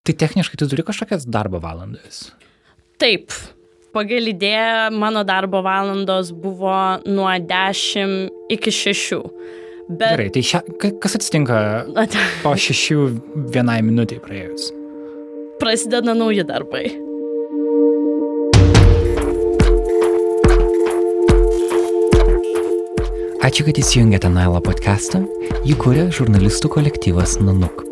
Tai techniškai tu turi kažkokias darbo valandas? Taip. Pagal idėją mano darbo valandos buvo nuo 10 iki 6. Bet... Gerai, tai šia, kas atsitinka po šešių vienai minutiai praėjus? Prasideda nauji darbai. Ačiū, kad įsijungėte Nailo podcastą. Jį kūrė žurnalistų kolektyvas Nanuk.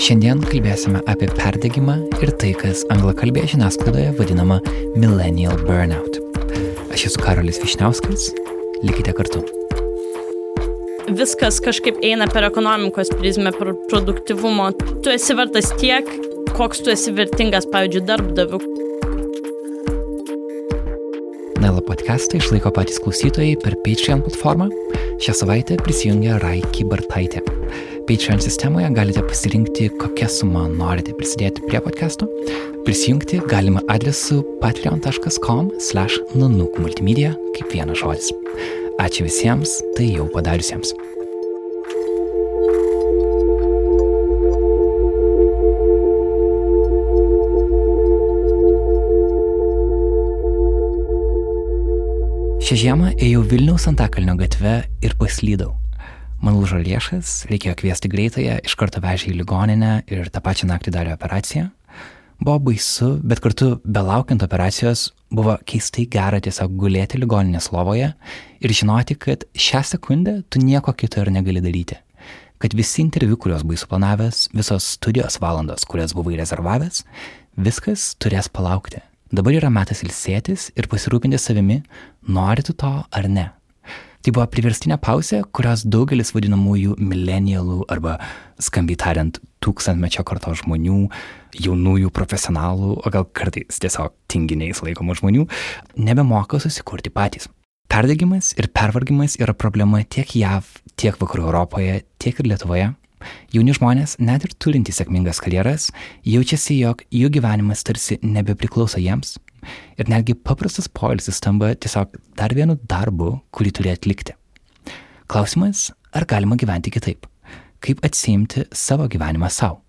Šiandien kalbėsime apie perdegimą ir tai, kas anglakalbėje žiniasklaidoje vadinama millennial burnout. Aš esu Karolis Višniauskas, likite kartu viskas kažkaip eina per ekonomikos prizmę, per produktivumo. Tu esi vertas tiek, koks tu esi vertingas, pavyzdžiui, darbdaviu. Naila podcastą išlaiko patys klausytojai per Patreon platformą. Šią savaitę prisijungia Raiki Bartaitė. Patreon sistemoje galite pasirinkti, kokią sumą norite prisidėti prie podcast'o. Prisijungti galima adresu patreon.com/nanuk multimedia kaip vienas žodis. Ačiū visiems tai jau padariusiems. Šią žiemą ėjau Vilniaus Antakalnio gatve ir paslydau. Man lūžo lėšas, reikėjo kviesti greitąją, iš karto vežė į ligoninę ir tą pačią naktį darė operaciją. Buvo baisu, bet kartu, belaukiant operacijos, buvo keistai gera tiesiog gulėti ligoninės lovoje ir žinoti, kad šią sekundę tu nieko kito ir negali daryti. Kad visi interviu, kuriuos buvai suplanavęs, visos studijos valandos, kurias buvai rezervavęs, viskas turės palaukti. Dabar yra metas ilsėtis ir pasirūpinti savimi, nori tu to ar ne. Tai buvo priverstinė pauzė, kurios daugelis vadinamųjų milenialų arba, skambiai tariant, tūkstantmečio karto žmonių, jaunųjų profesionalų, o gal kartais tiesiog tinginiais laikomų žmonių, nebemoka susikurti patys. Perdegimas ir pervargimas yra problema tiek JAV, tiek Vakarų Europoje, tiek ir Lietuvoje. Jauni žmonės, net ir turintys sėkmingas karjeras, jaučiasi, jog jų gyvenimas tarsi nebepriklauso jiems, Ir netgi paprastas poilsis tampa tiesiog dar vienu darbu, kurį turi atlikti. Klausimas, ar galima gyventi kitaip? Kaip atsimti savo gyvenimą savo?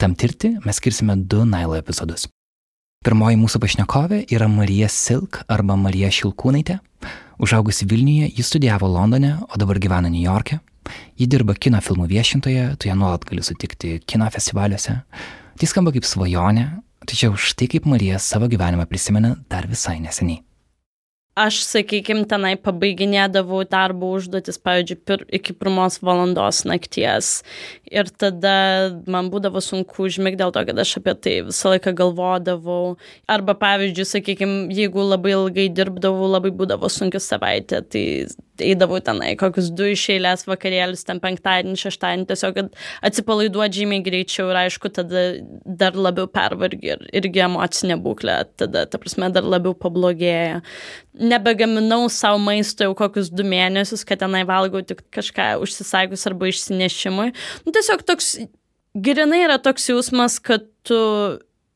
Tam tirti mes skirsime du Nailo epizodus. Pirmoji mūsų pašnekovė yra Marija Silk arba Marija Šilkūnaitė. Užaugusi Vilniuje, ji studijavo Londone, o dabar gyvena New York'e. Ji dirba kino filmų viešintoje, tu ją nuolat gali sutikti kino festivaliuose. Tai skamba kaip svajonė, Tačiau štai kaip Marija savo gyvenimą prisimena dar visai neseniai. Aš, sakykime, tenai pabaiginėdavau darbo užduotis, pavyzdžiui, pir, iki pirmos valandos nakties. Ir tada man būdavo sunku užmigti dėl to, kad aš apie tai visą laiką galvodavau. Arba, pavyzdžiui, sakykime, jeigu labai ilgai dirbdavau, labai būdavo sunki savaitė, tai eidavau tenai kokius du iš eilės vakarėlius, ten penktadienį, šeštadienį, tiesiog atsipalaiduoti žymiai greičiau ir aišku, tada dar labiau pervargi ir irgi emocinė būklė, tada, ta prasme, dar labiau pablogėja. Nebegaminau savo maisto jau kokius du mėnesius, kad tenai valgau tik kažką užsisakius arba išsinešimui. Nu, tiesiog toks, grinai yra toks jausmas, kad tu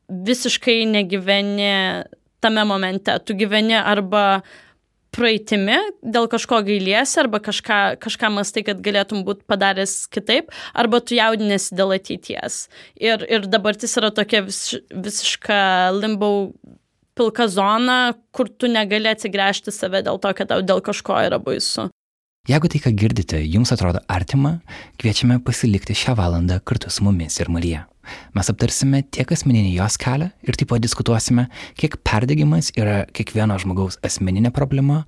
visiškai negyveni tame momente. Tu gyveni arba praeitimi, dėl kažko gailiesi arba kažką, kažką mastai, kad galėtum būti padaręs kitaip, arba tu jaudinėsi dėl ateities. Ir, ir dabartis yra tokia vis, visiška limbau pilka zona, kur tu negali atsigręžti save dėl to, kad tau dėl kažko yra baisu. Jeigu tai, ką girdite, jums atrodo artima, kviečiame pasilikti šią valandą kartu su mumis ir Marija. Mes aptarsime tiek asmeninį jos kelią ir taip pat diskutuosime, kiek perdegimas yra kiekvieno žmogaus asmeninė problema,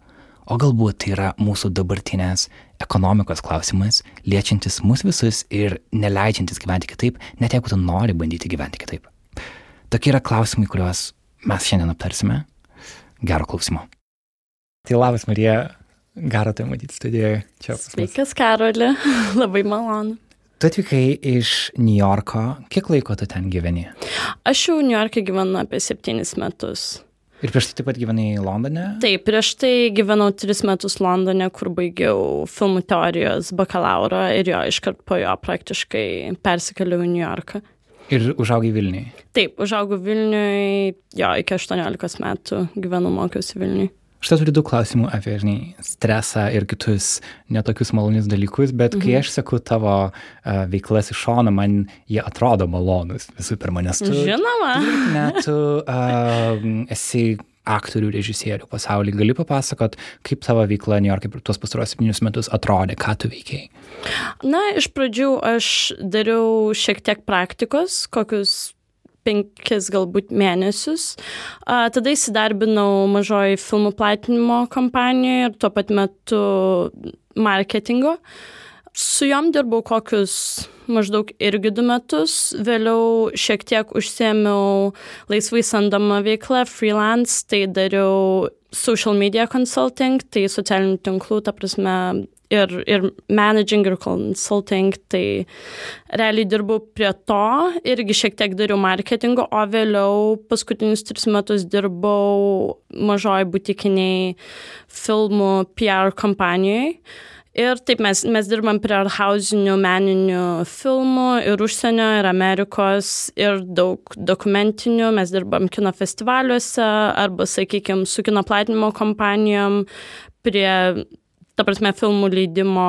o galbūt tai yra mūsų dabartinės ekonomikos klausimas, liečiantis mus visus ir neleidžiantis gyventi kitaip, net jeigu tu nori bandyti gyventi kitaip. Tokie yra klausimai, kuriuos mes šiandien aptarsime. Gero klausimo. Tai labas, Marija, gera tai matyti studijoje čia. Sveikas, Karoli, labai malonu. Tu atvykai iš New Yorko. Kiek laiko tu ten gyveni? Aš jau New York'e gyvenu apie septynis metus. Ir prieš tai taip pat gyvenai Londone? Taip, prieš tai gyvenau tris metus Londone, kur baigiau filmų teorijos bakalauro ir jo iškart po jo praktiškai persikėliau į New Yorką. Ir užaugai Vilniui? Taip, užaugau Vilniui, jo, iki 18 metų gyvenau, mokiausi Vilniui. Aš turiu daug klausimų apie, žinai, stresą ir kitus netokius malonius dalykus, bet mhm. kai aš seku tavo uh, veiklas iš šono, man jie atrodo malonus visų pirma, nes tu... Žinoma. Net tu uh, esi aktorių, režisierių pasaulyje. Gali papasakot, kaip tavo veikla New York'e per tuos pastaruosius septynius metus atrodė, ką tu veikiai? Na, iš pradžių aš dariau šiek tiek praktikos, kokius penkis galbūt mėnesius. A, tada įsidarbinau mažoji filmų platinimo kompanijoje ir tuo pat metu marketingo. Su jom dirbau kokius maždaug irgi du metus. Vėliau šiek tiek užsėmiau laisvai samdomą veiklą, freelance, tai dariau social media consulting, tai socialinių tinklų, ta prasme, ir, ir managing, ir consulting, tai realiai dirbau prie to, irgi šiek tiek dariau marketingo, o vėliau paskutinius tris metus dirbau mažoj butikiniai filmų PR kompanijoje. Ir taip mes, mes dirbam prie arthausinių meninių filmų ir užsienio, ir Amerikos, ir daug dokumentinių. Mes dirbam kino festivaliuose arba, sakykime, su kino platinimo kompanijom prie, ta prasme, filmų leidimo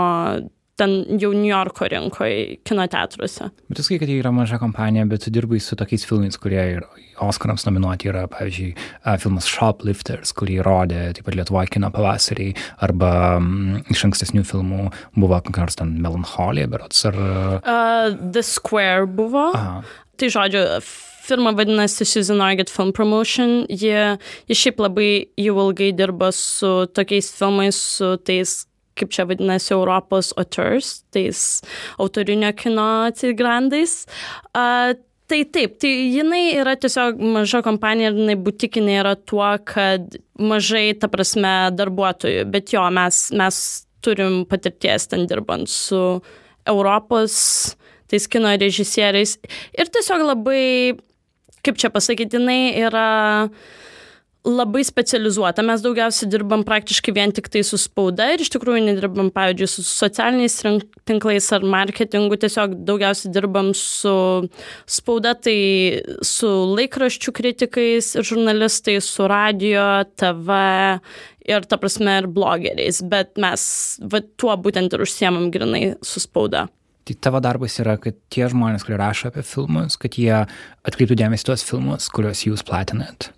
ten jau New Yorko rinkoje, kino teatruose. Bet tu sakai, kad jie yra maža kompanija, bet tu dirbai su tokiais filmais, kurie ir Oscarams nominuoti yra, pavyzdžiui, filmas Shoplifters, kurį rodė taip pat Lietuvoje kino pavasarį, arba m, iš ankstesnių filmų buvo kokia nors ten Melancholija, berots, ar... Uh, The Square buvo. Aha. Tai žodžiu, firma vadinasi Susan Argett Film Promotion. Jie, jie šiaip labai jau ilgai dirba su tokiais filmais, su tais kaip čia vadinasi, Europos auteurs, tais autorinio kino atsigrandais. Uh, Tai taip, tai jinai yra tiesiog maža kompanija ir jinai butikinė yra tuo, kad mažai, ta prasme, darbuotojų, bet jo, mes, mes turim patirties ten dirbant su Europos tais kino režisieriais ir tiesiog labai, kaip čia pasakyti, jinai yra labai specializuota. Mes daugiausiai dirbam praktiškai vien tik tai su spauda ir iš tikrųjų nedirbam, pavyzdžiui, su socialiniais tinklais ar marketingu, tiesiog daugiausiai dirbam su spauda, tai su laikraščių kritikais ir žurnalistais, su radio, TV ir, ta prasme, ir blogeriais, bet mes va, tuo būtent ir užsiemam grinai su spauda. Tai tavo darbas yra, kad tie žmonės, kurie rašo apie filmus, kad jie atkreiptų dėmesį tuos filmus, kuriuos jūs platinat.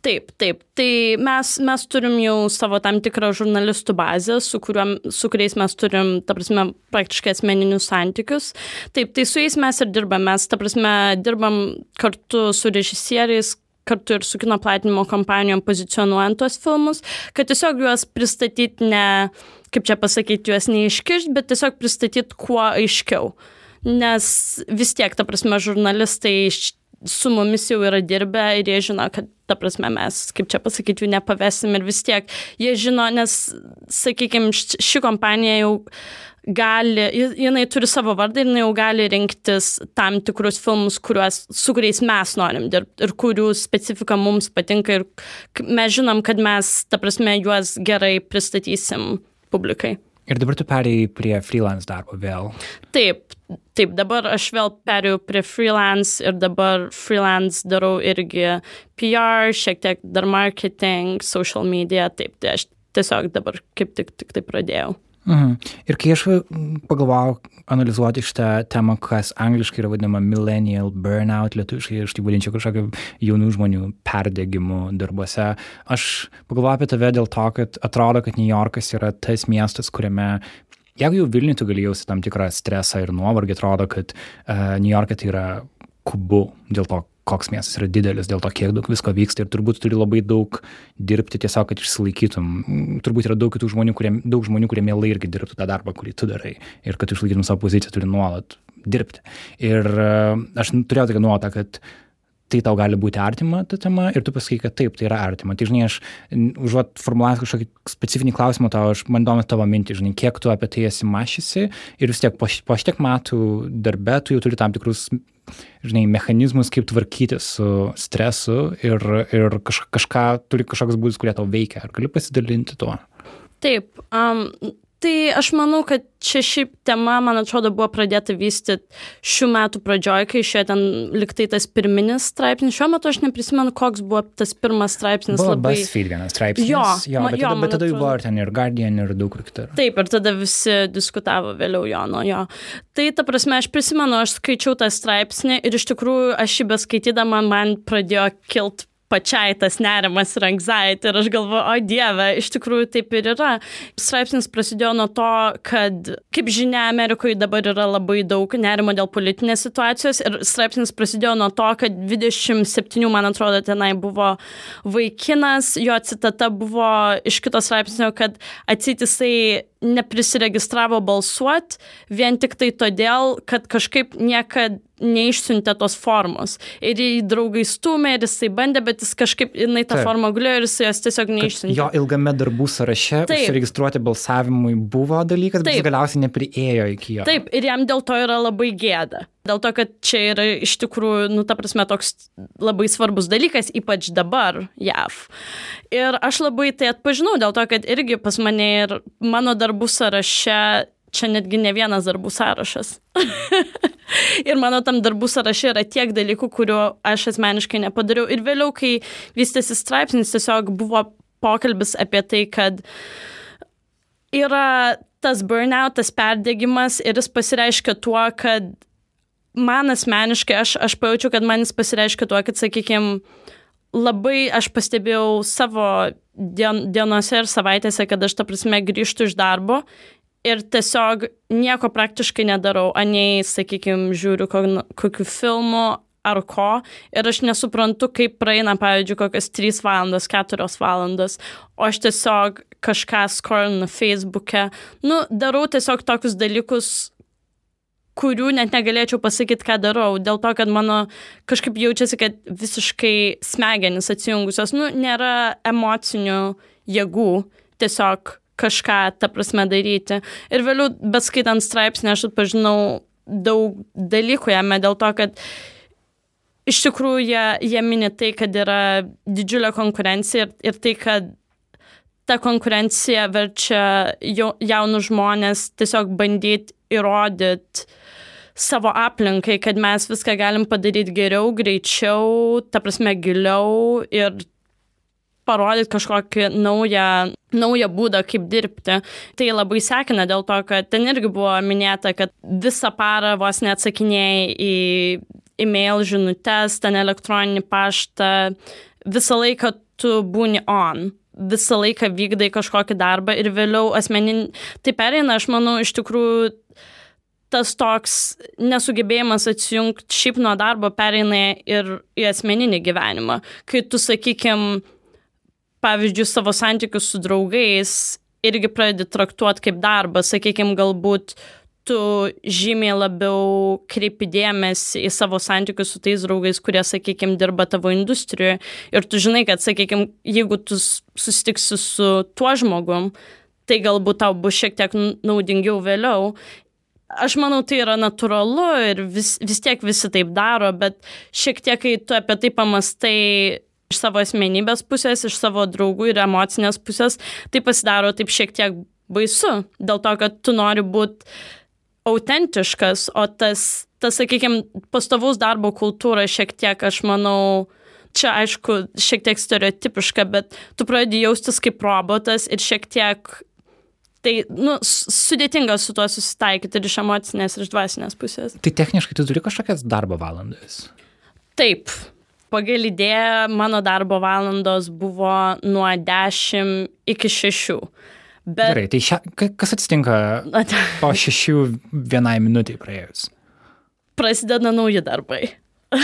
Taip, taip. Tai mes, mes turim jau savo tam tikrą žurnalistų bazę, su, kuriuom, su kuriais mes turim, ta prasme, praktiškai asmeninius santykius. Taip, tai su jais mes ir dirbam. Mes, ta prasme, dirbam kartu su režisieriais, kartu ir su kino platinimo kompanijom pozicionuojant tuos filmus, kad tiesiog juos pristatyti ne, kaip čia pasakyti, juos neiškišti, bet tiesiog pristatyti kuo aiškiau. Nes vis tiek, ta prasme, žurnalistai su mumis jau yra dirbę ir jie žino, kad ta prasme mes, kaip čia pasakyti, jų nepavesim ir vis tiek jie žino, nes, sakykime, ši kompanija jau gali, jinai turi savo vardą ir jinai jau gali rinktis tam tikrus filmus, kuriuos, su kuriais mes norim dirbti ir kurių specifika mums patinka ir mes žinom, kad mes, ta prasme, juos gerai pristatysim publikai. Ir dabar tu perėjai prie freelance darbo vėl. Taip, taip, dabar aš vėl perėjau prie freelance ir dabar freelance darau irgi PR, šiek tiek dar marketing, social media, taip, tai aš tiesiog dabar kaip tik, tik tai pradėjau. Mhm. Ir kai aš pagalvojau analizuoti šitą temą, kas angliškai yra vadinama millennial burnout, lietuviškai aš tai vadinčiau kažkokiu jaunų žmonių perdėgymu darbuose, aš pagalvojau apie tave dėl to, kad atrodo, kad New Yorkas yra tas miestas, kuriame Jeigu jau Vilniui tu gali jausti tam tikrą stresą ir nuovargį, atrodo, kad uh, New York'e tai yra kubu dėl to, koks miestas yra didelis, dėl to, kiek daug visko vyksta ir turbūt turi labai daug dirbti tiesiog, kad išsilaikytum. Turbūt yra daug kitų žmonių, kurie, daug žmonių, kurie mielai irgi dirbtų tą darbą, kurį tu darai ir kad išlaikytum savo poziciją, turi nuolat dirbti. Ir uh, aš turėjau tokią nuotą, kad tai tau gali būti artima ta tema ir tu pasakai, kad taip, tai yra artima. Tai žinai, aš užuot formulavęs kažkokį specifinį klausimą tau, aš man domina tavo mintį, žinai, kiek tu apie tai esi mašysi ir vis tiek po, po šitiek metų darbe tu jau turi tam tikrus žinai, mechanizmus, kaip tvarkyti su stresu ir, ir kažką, kažką turi kažkokius būdus, kurie tau veikia. Ar gali pasidalinti tuo? Taip, um, Tai aš manau, kad čia šiaip tema, man atrodo, buvo pradėta vystyti šių metų pradžioje, kai išėjo ten liktai tas pirminis straipsnis. Šiuo metu aš neprisimenu, koks buvo tas pirmas straipsnis. Buvo labai... BuzzFeed vienas straipsnis. Jo, jo bet jo, tada, bet tada jau buvo ir ten ir Guardian, ir daug kur kitur. Taip, ir tada visi diskutavo vėliau jo nuo jo. Tai ta prasme, aš prisimenu, aš skaičiau tą straipsnį ir iš tikrųjų aš jį beskaitydama man pradėjo kilt pačiai tas nerimas ir anxiety ir aš galvoju, o dieve, iš tikrųjų taip ir yra. Straipsnis prasidėjo nuo to, kad, kaip žinia, Amerikoje dabar yra labai daug nerimo dėl politinės situacijos ir straipsnis prasidėjo nuo to, kad 27, man atrodo, tenai buvo vaikinas, jo citata buvo iš kito straipsnio, kad atsit jisai neprisiregistravo balsuot vien tik tai todėl, kad kažkaip niekad neišsiuntė tos formos. Ir jį draugai stumė ir jisai bandė, bet jis kažkaip, jinai tą Taip. formą gulėjo ir jisai jos tiesiog Kad neišsiuntė. Jo ilgame darbų sąraše užsiregistruoti balsavimui buvo dalykas, bet jis Taip. galiausiai nepriejo iki jo. Taip, ir jam dėl to yra labai gėda. Dėl to, kad čia yra iš tikrųjų, nu, ta prasme, toks labai svarbus dalykas, ypač dabar JAV. Ir aš labai tai atpažinau, dėl to, kad irgi pas mane ir mano darbų sąraše, čia netgi ne vienas darbų sąrašas. ir mano tam darbų sąraše yra tiek dalykų, kuriuo aš asmeniškai nepadariau. Ir vėliau, kai vystėsi straipsnis, tiesiog buvo pokalbis apie tai, kad yra tas burnout, tas perdegimas ir jis pasireiškia tuo, kad man asmeniškai, aš, aš pajaučiu, kad man jis pasireiškia tuo, kad, sakykime, labai aš pastebėjau savo dien, dienose ir savaitėse, kad aš, ta prasme, grįžtu iš darbo ir tiesiog nieko praktiškai nedarau, anei, sakykime, žiūriu kokių filmų ar ko ir aš nesuprantu, kaip praeina, pavyzdžiui, kokias 3 valandos, 4 valandos, o aš tiesiog kažką skorinu Facebook'e, nu, darau tiesiog tokius dalykus, kurių net negalėčiau pasakyti, ką darau, dėl to, kad mano kažkaip jaučiasi, kad visiškai smegenis atsijungusios, nu, nėra emocinių jėgų tiesiog kažką, ta prasme, daryti. Ir vėliau, beskaitant straipsnį, aš atpažinau daug dalykų jame dėl to, kad iš tikrųjų jie, jie mini tai, kad yra didžiulė konkurencija ir, ir tai, kad ta konkurencija verčia jau, jaunus žmonės tiesiog bandyti įrodyti savo aplinkai, kad mes viską galim padaryti geriau, greičiau, ta prasme giliau ir parodyti kažkokį naują, naują būdą, kaip dirbti. Tai labai sekina dėl to, kad ten irgi buvo minėta, kad visą parą vos neatsakinėjai į e-mail žinutės, ten elektroninį paštą, visą laiką tu būni on visą laiką vykdai kažkokį darbą ir vėliau asmenin... Tai pereina, aš manau, iš tikrųjų tas toks nesugebėjimas atsijungti šiaip nuo darbo pereina ir į asmeninį gyvenimą. Kai tu, sakykime, pavyzdžiui, savo santykius su draugais irgi pradedi traktuoti kaip darbą, sakykime, galbūt tu žymiai labiau kreipi dėmesį į savo santykius su tais draugais, kurie, sakykime, dirba tavo industrijoje ir tu žinai, kad, sakykime, jeigu tu susitiksi su tuo žmogum, tai galbūt tau bus šiek tiek naudingiau vėliau. Aš manau, tai yra natūralu ir vis, vis tiek visi taip daro, bet šiek tiek, kai tu apie tai pamastai iš savo asmenybės pusės, iš savo draugų ir emocinės pusės, tai pasidaro taip šiek tiek baisu, dėl to, kad tu nori būti autentiškas, o tas, tas sakykime, pastovaus darbo kultūra šiek tiek, aš manau, čia aišku, šiek tiek stereotipiška, bet tu pradedi jaustis kaip robotas ir šiek tiek Tai, nu, sudėtinga su tuo susitaikyti ir iš emocinės, ir iš dvasinės pusės. Tai techniškai tu turi kažkokias darbo valandas. Taip, pagal idėją mano darbo valandos buvo nuo 10 iki 6. Bet Gerai, tai šia, ka- kas atsitinka po šešių vienai minutiai praėjus? prasideda nauji darbai.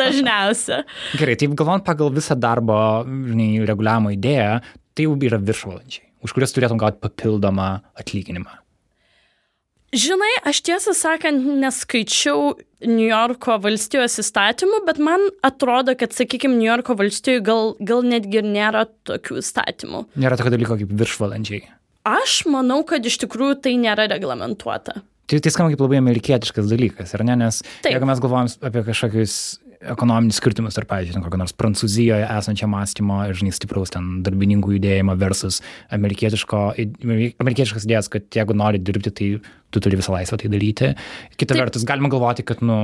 Dažniausia. Gerai, tai galvojant pagal visą darbo reguliavimo idėją, tai jau yra viršvalandžiai, už kurias turėtum gauti papildomą atlyginimą. Žinai, aš tiesą sakant neskaičiau New Yorko valstijos įstatymų, bet man atrodo, kad, sakykime, New Yorko valstijoje gal, gal netgi ir nėra tokių įstatymų. Nėra tokio dalyko kaip viršvalandžiai. Aš manau, kad iš tikrųjų tai nėra reglamentuota. Tai, tai skamba kaip labai amerikietiškas dalykas, ar ne? Nes Taip. jeigu mes galvojam apie kažkokius ekonominis skirtumas tarp, pavyzdžiui, kokio nors Prancūzijoje esančio mąstymo ir, žinai, stipraus ten darbininkų judėjimo versus amerikietiškas idėjas, kad jeigu nori dirbti, tai tu turi visą laisvę tai daryti. Kita Taip. vertus, galima galvoti, kad, nu,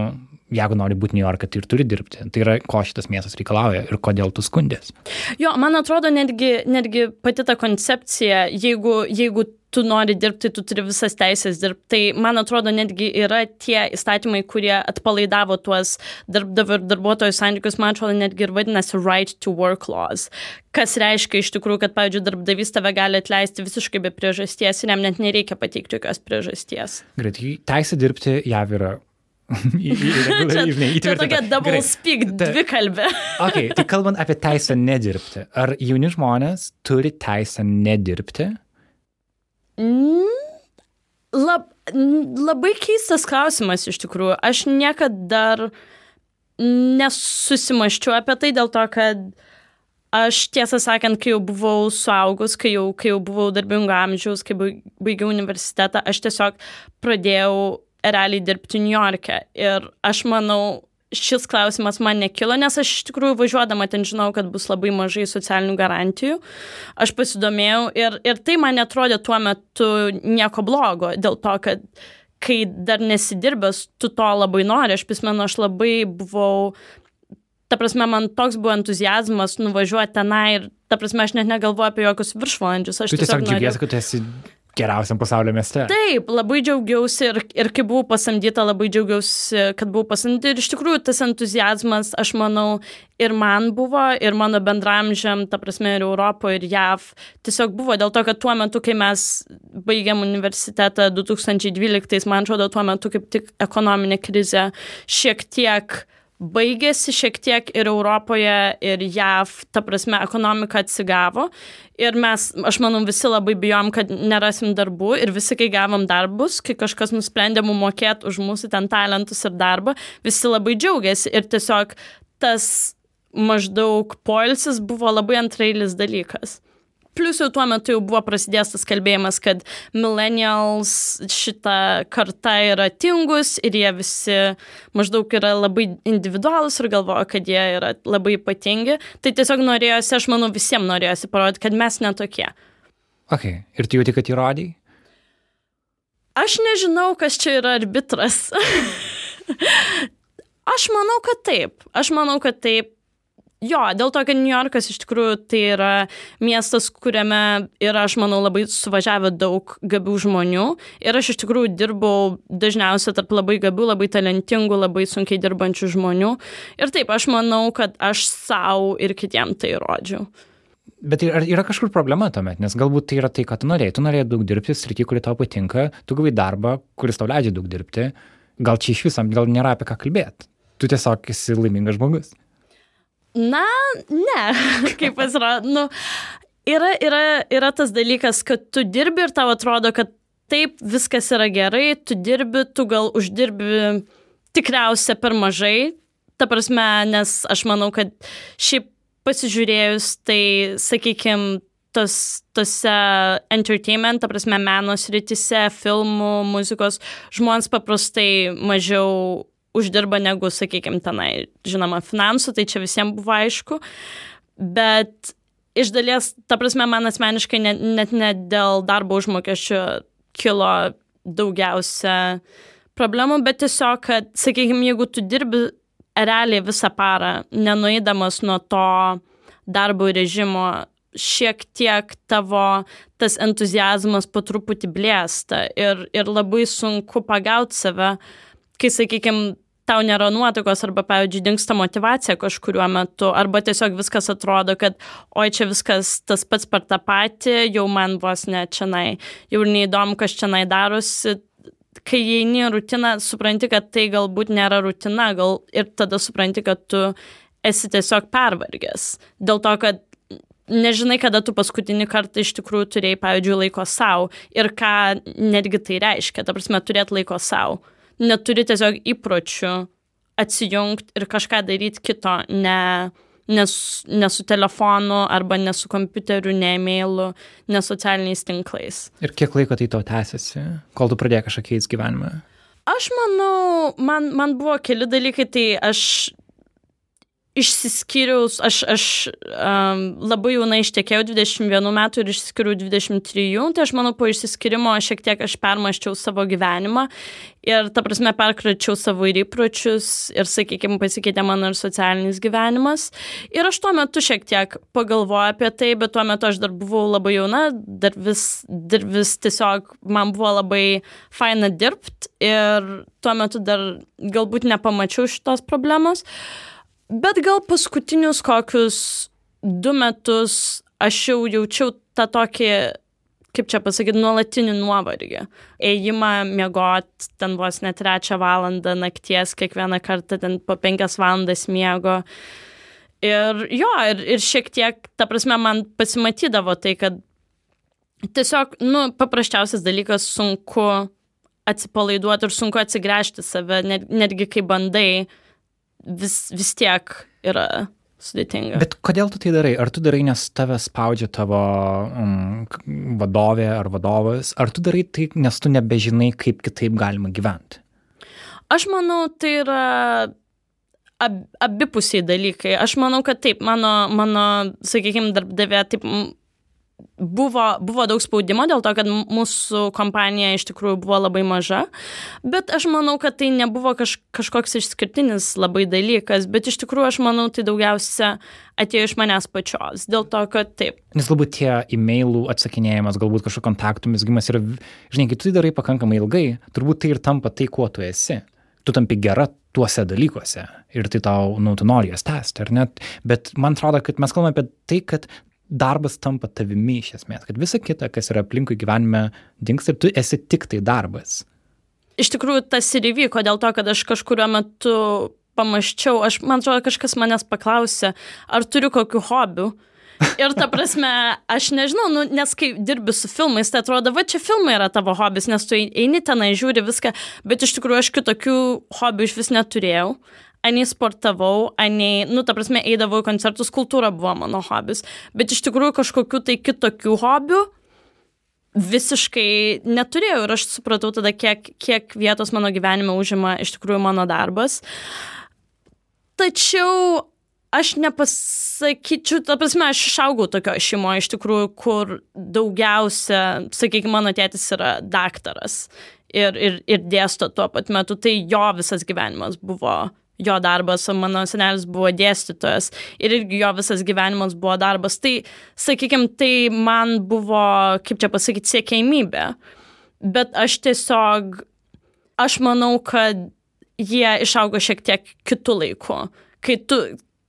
jeigu nori būti New York'e, tai ir turi dirbti. Tai yra, ko šitas miestas reikalauja ir kodėl tu skundės. Jo, man atrodo, netgi, netgi pati ta koncepcija, jeigu, jeigu tu nori dirbti, tu turi visas teisės dirbti. Tai man atrodo, netgi yra tie įstatymai, kurie atpalaidavo tuos darbdavio ir darbuotojų santykius, man atrodo, netgi ir vadinasi right to work laws. Kas reiškia iš tikrųjų, kad, pavyzdžiui, darbdavys tave gali atleisti visiškai be priežasties ir jam net nereikia pateikti jokios priežasties. Gerai, teisė dirbti jav yra Čia tokia double speak, dvi kalbė. okay, tai kalbant apie teisę nedirbti, ar jauni žmonės turi teisę nedirbti? Mm, lab, labai keistas klausimas iš tikrųjų. Aš niekada dar nesusimaščiau apie tai dėl to, kad aš tiesą sakant, kai jau buvau suaugus, kai jau, kai jau buvau darbingo amžiaus, kai baigiau universitetą, aš tiesiog pradėjau realiai dirbti New York'e. Ir aš manau, šis klausimas man nekilo, nes aš iš tikrųjų važiuodama ten žinau, kad bus labai mažai socialinių garantijų. Aš pasidomėjau ir, ir tai man netrodė tuo metu nieko blogo, dėl to, kad kai dar nesidirbęs, tu to labai nori. Aš prisimenu, aš labai buvau, ta prasme, man toks buvo entuzijazmas nuvažiuoti tenai ir, ta prasme, aš net negalvoju apie jokius viršvalandžius. Aš tu tiesiog, tiesiog džiaugiesi, kad esi geriausiam pasaulio mieste. Taip, labai džiaugiausi ir, ir kai buvau pasamdyta, labai džiaugiausi, kad buvau pasamdyta. Ir iš tikrųjų tas entuzijazmas, aš manau, ir man buvo, ir mano bendramžiam, ta prasme, ir Europoje, ir JAV. Tiesiog buvo dėl to, kad tuo metu, kai mes baigėm universitetą 2012, man atrodo, tuo metu kaip tik ekonominė krizė šiek tiek baigėsi šiek tiek ir Europoje, ir JAV, ta prasme, ekonomika atsigavo. Ir mes, aš manau, visi labai bijom, kad nerasim darbų ir visi, kai gavom darbus, kai kažkas nusprendė mum mokėti už mūsų ten talentus ir darbą, visi labai džiaugiasi ir tiesiog tas maždaug poilsis buvo labai antrailis dalykas. Plus jau tuo metu jau buvo prasidėjęs tas kalbėjimas, kad millennials šita karta yra tingus ir jie visi maždaug yra labai individualus ir galvoja, kad jie yra labai ypatingi. Tai tiesiog norėjosi, aš manau, visiems norėjosi parodyti, kad mes netokie. Ok, ir tu jauti, kad įrodai? Aš nežinau, kas čia yra arbitras. aš manau, kad taip. Aš manau, kad taip Jo, dėl to, kad New Yorkas iš tikrųjų tai yra miestas, kuriame yra, aš manau, labai suvažiavę daug gabių žmonių. Ir aš iš tikrųjų dirbau dažniausiai tarp labai gabių, labai talentingų, labai sunkiai dirbančių žmonių. Ir taip, aš manau, kad aš savo ir kitiem tai rodžiau. Bet ar yra kažkur problema tuomet, nes galbūt tai yra tai, ką tu norėjai. Tu norėjai daug dirbti, srity, kuri tau patinka, tu gavai darbą, kuris tau leidžia daug dirbti. Gal čia iš viso, gal nėra apie ką kalbėti. Tu tiesiog esi laimingas žmogus. Na, ne, kaip pasirodo. Nu, yra, yra, yra tas dalykas, kad tu dirbi ir tau atrodo, kad taip, viskas yra gerai, tu dirbi, tu gal uždirbi tikriausia per mažai. Ta prasme, nes aš manau, kad šiaip pasižiūrėjus, tai, sakykime, tos, tose entertainment, ta prasme, meno sritise, filmų, muzikos, žmonės paprastai mažiau uždirba negu, sakykime, tenai, žinoma, finansų, tai čia visiems buvo aišku. Bet iš dalies, ta prasme, man asmeniškai net, net ne dėl darbo užmokesčio kilo daugiausia problemų, bet tiesiog, kad, sakykime, jeigu tu dirbi realiai visą parą, nenueidamas nuo to darbo režimo, šiek tiek tavo tas entuzijazmas po truputį blėsta ir, ir labai sunku pagauti save, kai, sakykime, tau nėra nuotaikos arba, pavyzdžiui, dinksta motivacija kažkuriuo metu, arba tiesiog viskas atrodo, kad oi čia viskas tas pats per tą patį, jau man vos ne čianai, jau neįdomu, kas čianai darosi. Kai įeini rutiną, supranti, kad tai galbūt nėra rutina, gal ir tada supranti, kad tu esi tiesiog pervargęs. Dėl to, kad nežinai, kada tu paskutinį kartą iš tikrųjų turėjai, pavyzdžiui, laiko savo ir ką netgi tai reiškia, ta prasme, turėti laiko savo neturi tiesiog įpročių atsijungti ir kažką daryti kito, ne, ne, ne su telefonu arba ne su kompiuteriu, ne e-mailu, ne socialiniais tinklais. Ir kiek laiko tai tau tęsiasi, kol tu pradėjai kažką keisti gyvenime? Aš manau, man, man buvo keli dalykai, tai aš išsiskyriau, aš, aš um, labai jaunai ištekėjau 21 metų ir išsiskyriau 23, tai aš manau, po išsiskirimo šiek tiek aš permaščiau savo gyvenimą ir, ta prasme, perkračiau savo ir įpročius ir, sakykime, pasikeitė mano ir socialinis gyvenimas. Ir aš tuo metu šiek tiek pagalvojau apie tai, bet tuo metu aš dar buvau labai jauna, dar vis, dar vis tiesiog man buvo labai faina dirbti ir tuo metu dar galbūt nepamačiau šitos problemos. Uh, Bet gal paskutinius kokius du metus aš jau jaučiau tą tokį, kaip čia pasakyti, nuolatinį nuovargį. Ėjimą miegot, ten vos net trečią valandą nakties, kiekvieną kartą ten po penkias valandas miego. Ir jo, ir, ir šiek tiek, ta prasme, man pasimatydavo tai, kad tiesiog, nu, paprasčiausias dalykas sunku atsipalaiduoti ir sunku atsigręžti save, net, netgi kai bandai vis, vis tiek yra sudėtinga. Bet kodėl tu tai darai? Ar tu darai, nes tave spaudžia tavo um, vadovė ar vadovas, ar tu darai tai, nes tu nebežinai, kaip kitaip galima gyventi? Aš manau, tai yra ab, abipusiai dalykai. Aš manau, kad taip, mano, mano sakykime, darbdavė taip buvo, buvo daug spaudimo dėl to, kad mūsų kompanija iš tikrųjų buvo labai maža, bet aš manau, kad tai nebuvo kaž, kažkoks išskirtinis labai dalykas, bet iš tikrųjų aš manau, tai daugiausia atėjo iš manęs pačios, dėl to, kad taip. Nes galbūt tie e-mailų atsakinėjimas, galbūt kažkokio kontaktų misgimas yra, žinai, kai tu tai darai pakankamai ilgai, turbūt tai ir tampa tai, kuo tu esi. Tu tampi gera tuose dalykuose ir tai tau, nu, tu nori jas tęsti, ar net, bet man atrodo, kad mes kalbame apie tai, kad darbas tampa tavimi iš esmės, kad visa kita, kas yra aplinkui gyvenime, dings ir tu esi tik tai darbas. Iš tikrųjų, tas ir įvyko dėl to, kad aš kažkurio metu pamaščiau, aš, man atrodo, kažkas manęs paklausė, ar turiu kokių hobių. Ir ta prasme, aš nežinau, nu, nes kai dirbi su filmais, tai atrodo, va čia filmai yra tavo hobis, nes tu eini tenai, žiūri viską, bet iš tikrųjų aš kitokių hobių iš vis neturėjau anei sportavau, anei, nu, ta prasme, eidavau į koncertus, kultūra buvo mano hobis, bet iš tikrųjų kažkokių tai kitokių hobių visiškai neturėjau ir aš supratau tada, kiek, kiek vietos mano gyvenime užima iš tikrųjų mano darbas. Tačiau aš nepasakyčiau, ta prasme, aš išaugau tokio šeimoje iš tikrųjų, kur daugiausia, sakykime, mano tėtis yra daktaras ir, ir, ir dėsto tuo pat metu, tai jo visas gyvenimas buvo jo darbas, o mano senelis buvo dėstytojas ir irgi jo visas gyvenimas buvo darbas. Tai, sakykime, tai man buvo, kaip čia pasakyti, siekėjimybė. Bet aš tiesiog, aš manau, kad jie išaugo šiek tiek kitų laikų. Kai tu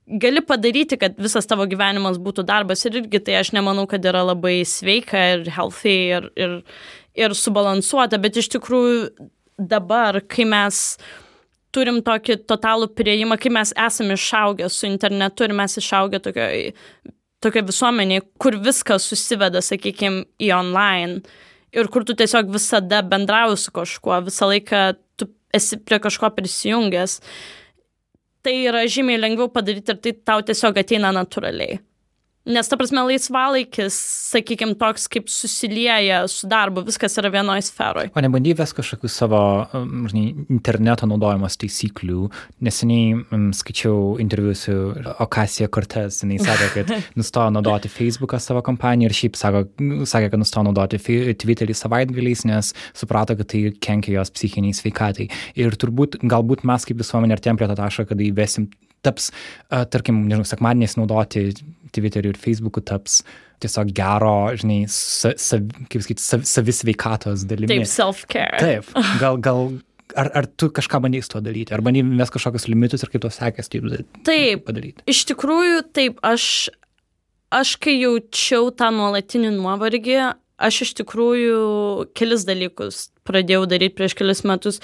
gali padaryti, kad visas tavo gyvenimas būtų darbas ir irgi tai aš nemanau, kad yra labai sveika ir healthy ir, ir, ir subalansuota, bet iš tikrųjų dabar, kai mes turim tokį totalų prieimą, kai mes esame išaugę su internetu ir mes išaugę tokioje tokia visuomenė, kur viskas susiveda, sakykime, į online ir kur tu tiesiog visada bendrauji su kažkuo, visą laiką tu esi prie kažko prisijungęs, tai yra žymiai lengviau padaryti ir tai tau tiesiog ateina natūraliai. Nes, ta prasme, laisvalaikis, sakykime, toks kaip susilieja su darbu, viskas yra vienoje sferoje. O nebandai ves kažkokių savo um, žinai, interneto naudojamos taisyklių. Neseniai um, skaičiau interviu su Okasija Cortez, jinai sakė, kad nustojo naudoti Facebooką savo kompaniją ir šiaip sako, sakė, kad nustojo naudoti Twitterį savaitgaliais, nes suprato, kad tai kenkia jos psichiniai sveikatai. Ir turbūt, galbūt mes kaip visuomenė artėjom prie to taško, kad įvesim taps, uh, tarkim, nežinau, sekmadieniais naudoti Twitteriu ir Facebooku taps tiesiog gero, žinai, sa, sa, kaip sakyti, sa, savisveikatos dalimi. Taip, self-care. Taip, gal, gal ar, ar tu kažką bandai su to daryti, ar bandai mes kažkokius limitus ir kaip to sekės taip, taip padaryti? Iš tikrųjų, taip, aš, aš kai jaučiau tą nuolatinį nuovargį, aš iš tikrųjų kelis dalykus pradėjau daryti prieš kelius metus.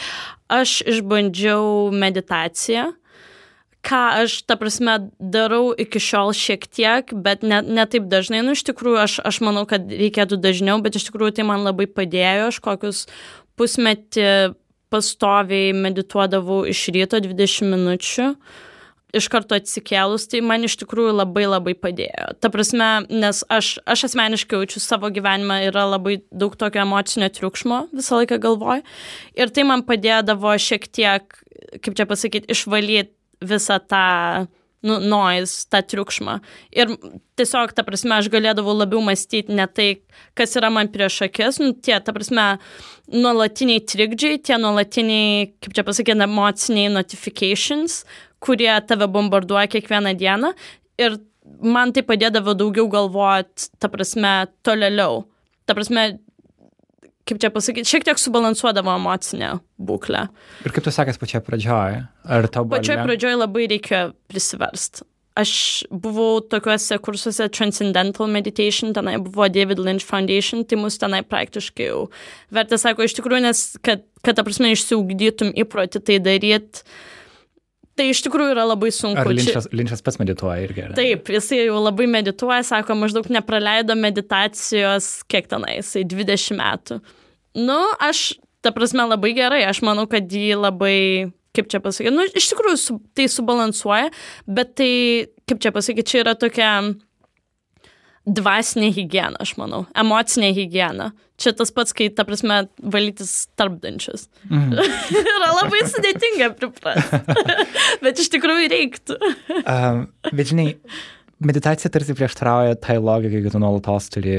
Aš išbandžiau meditaciją ką aš, ta prasme, darau iki šiol šiek tiek, bet ne, ne taip dažnai. Nu, iš tikrųjų, aš, aš manau, kad reikėtų dažniau, bet iš tikrųjų tai man labai padėjo. Aš kokius pusmetį pastoviai medituodavau iš ryto 20 minučių. Iš karto atsikėlus, tai man iš tikrųjų labai labai padėjo. Ta prasme, nes aš, aš asmeniškai jaučiu savo gyvenimą, yra labai daug tokio emocinio triukšmo visą laiką galvoj. Ir tai man padėdavo šiek tiek, kaip čia pasakyti, išvalyti visą tą nu, noise, tą triukšmą. Ir tiesiog, ta prasme, aš galėdavau labiau mąstyti ne tai, kas yra man prieš akis, nu, tie, ta prasme, nuolatiniai trikdžiai, tie nuolatiniai, kaip čia pasakyti, emociniai notifications, kurie tave bombarduoja kiekvieną dieną. Ir man tai padėdavo daugiau galvoti, ta prasme, tolėliau. Ta prasme, kaip čia pasakyti, šiek tiek subalansuodavo emocinę būklę. Ir kaip tu sakęs pačioje pradžioje? Ar tau buvo? Pačioje pradžioje labai reikėjo prisiverst. Aš buvau tokiuose kursuose Transcendental Meditation, tenai buvo David Lynch Foundation, tai mus tenai praktiškai jau vertė, sako, iš tikrųjų, nes kad, kad ta prasme, išsiugdytum įprotį tai daryti, tai iš tikrųjų yra labai sunku. Ar Linčas, Linčas pats medituoja irgi? Ar? Taip, jisai jau labai medituoja, sako, maždaug nepraleido meditacijos, kiek tenai, jisai 20 metų. Nu, aš, ta prasme, labai gerai, aš manau, kad jį labai, kaip čia pasakyti, nu, iš tikrųjų su, tai subalansuoja, bet tai, kaip čia pasakyti, čia yra tokia dvasinė hygiena, aš manau, emocinė hygiena. Čia tas pats, kai, ta prasme, valytis tarpdančius. Mm. yra labai sudėtinga priprasti. bet iš tikrųjų reiktų. um, bet žinai, meditacija tarsi prieštarauja tai logikai, kad tu nuolatos turi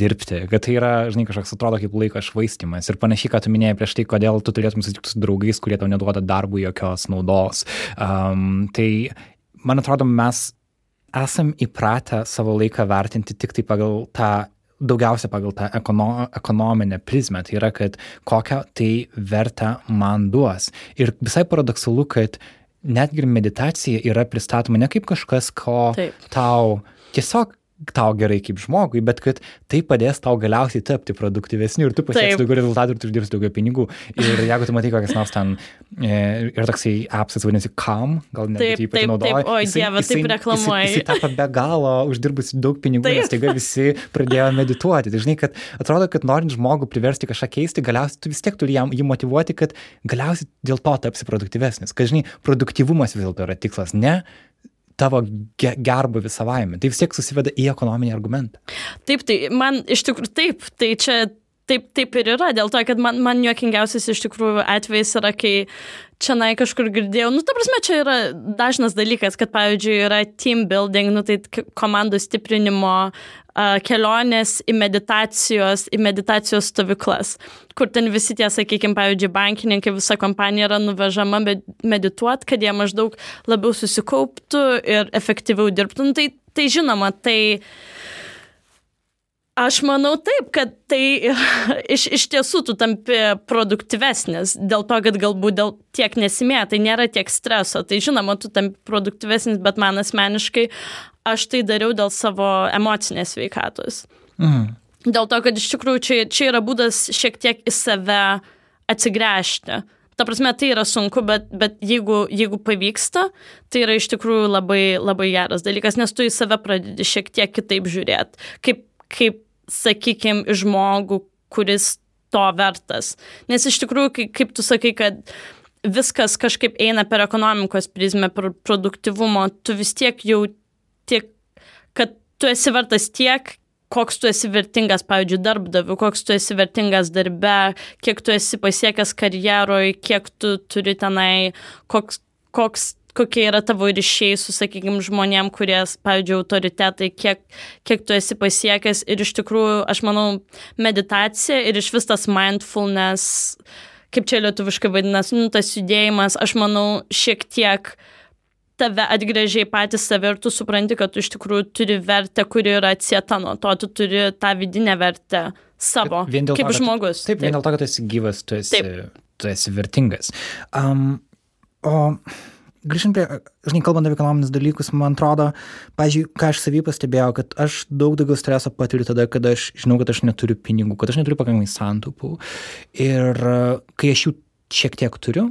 dirbti, kad tai yra, žinai, kažkoks atrodo kaip laiko švaistimas. Ir panašiai, ką tu minėjai prieš tai, kodėl tu turėtum susitikti su draugais, kurie tau neduoda darbų jokios naudos. Um, tai, man atrodo, mes esam įpratę savo laiką vertinti tik tai pagal tą daugiausia pagal tą ekono, ekonominę prizmę. Tai yra, kad kokią tai vertę man duos. Ir visai paradoksalu, kad netgi meditacija yra pristatoma ne kaip kažkas, ko Taip. tau tiesiog tau gerai kaip žmogui, bet kad tai padės tau galiausiai tapti produktyvesniu ir tu pasieksi daugiau rezultatų ir tu uždirbsi daugiau pinigų. Ir jeigu tu matai kokias nors ten, e, ir toksai apsas vadinasi Kam, gal net taip, jį pati naudoji. O dieve, taip reklamuoji. Jis, jis tapo be galo uždirbusi daug pinigų, taip. nes taiga visi pradėjo medituoti. Tai žinai, kad atrodo, kad norint žmogų priversti kažką keisti, galiausiai tu vis tiek turi jam jį motivuoti, kad galiausiai dėl to tapsi produktyvesnis. Kad žinai, produktyvumas vis dėlto yra tikslas, ne tavo ge gerbuvį savaime. Tai vis tiek susiveda į ekonominį argumentą. Taip, tai man iš tikrųjų taip, tai čia taip, taip ir yra, dėl to, kad man, man juokingiausias iš tikrųjų atvejis yra, kai čia nai kažkur girdėjau, nu, ta prasme, čia yra dažnas dalykas, kad, pavyzdžiui, yra team building, nu, tai komandų stiprinimo kelionės į meditacijos, į meditacijos stovyklas, kur ten visi tie, sakykime, pavyzdžiui, bankininkai, visa kompanija yra nuvežama medituoti, kad jie maždaug labiau susikauptų ir efektyviau dirbtų. Nu, tai, tai žinoma, tai Aš manau taip, kad tai iš, iš tiesų tu tampi produktyvesnis, dėl to, kad galbūt dėl tiek nesimė, tai nėra tiek streso. Tai žinoma, tu tampi produktyvesnis, bet man asmeniškai aš tai dariau dėl savo emocinės veikatos. Mhm. Dėl to, kad iš tikrųjų čia, čia yra būdas šiek tiek į save atsigręžti. Ta prasme, tai yra sunku, bet, bet jeigu, jeigu pavyksta, tai yra iš tikrųjų labai, labai geras dalykas, nes tu į save pradedi šiek tiek kitaip žiūrėti. Kaip, kaip sakykime, žmogų, kuris to vertas. Nes iš tikrųjų, kaip, kaip tu sakai, kad viskas kažkaip eina per ekonomikos prizmę, per produktivumo, tu vis tiek jau kad tu esi vertas tiek, koks tu esi vertingas, pavyzdžiui, darbdaviu, koks tu esi vertingas darbe, kiek tu esi pasiekęs karjeroje, kiek tu turi tenai, koks, koks, kokie yra tavo ryšiai su, sakykime, žmonėm, kurie, pavyzdžiui, autoritetai, kiek, kiek tu esi pasiekęs. Ir iš tikrųjų, aš manau, meditacija ir iš vis tas mindfulness, kaip čia lietuviškai vadinasi, nu, tas judėjimas, aš manau, šiek tiek uh, tave atgrėžiai patys save ir tu supranti, kad tu iš tikrųjų turi vertę, kuri yra atsieta nuo to, tu turi tą vidinę vertę savo, kaip to, žmogus. Taip, taip, vien dėl to, kad esi gyvas, tu esi, taip. tu esi vertingas. Um, o grįžtant prie, žinai, kalbant apie ekonominius dalykus, man atrodo, pažiūrėjau, ką aš savy pastebėjau, kad aš daug daugiau streso patiriu tada, kada aš žinau, kad aš neturiu pinigų, kad aš neturiu pakankamai santaupų. Ir kai aš jų šiek tiek turiu,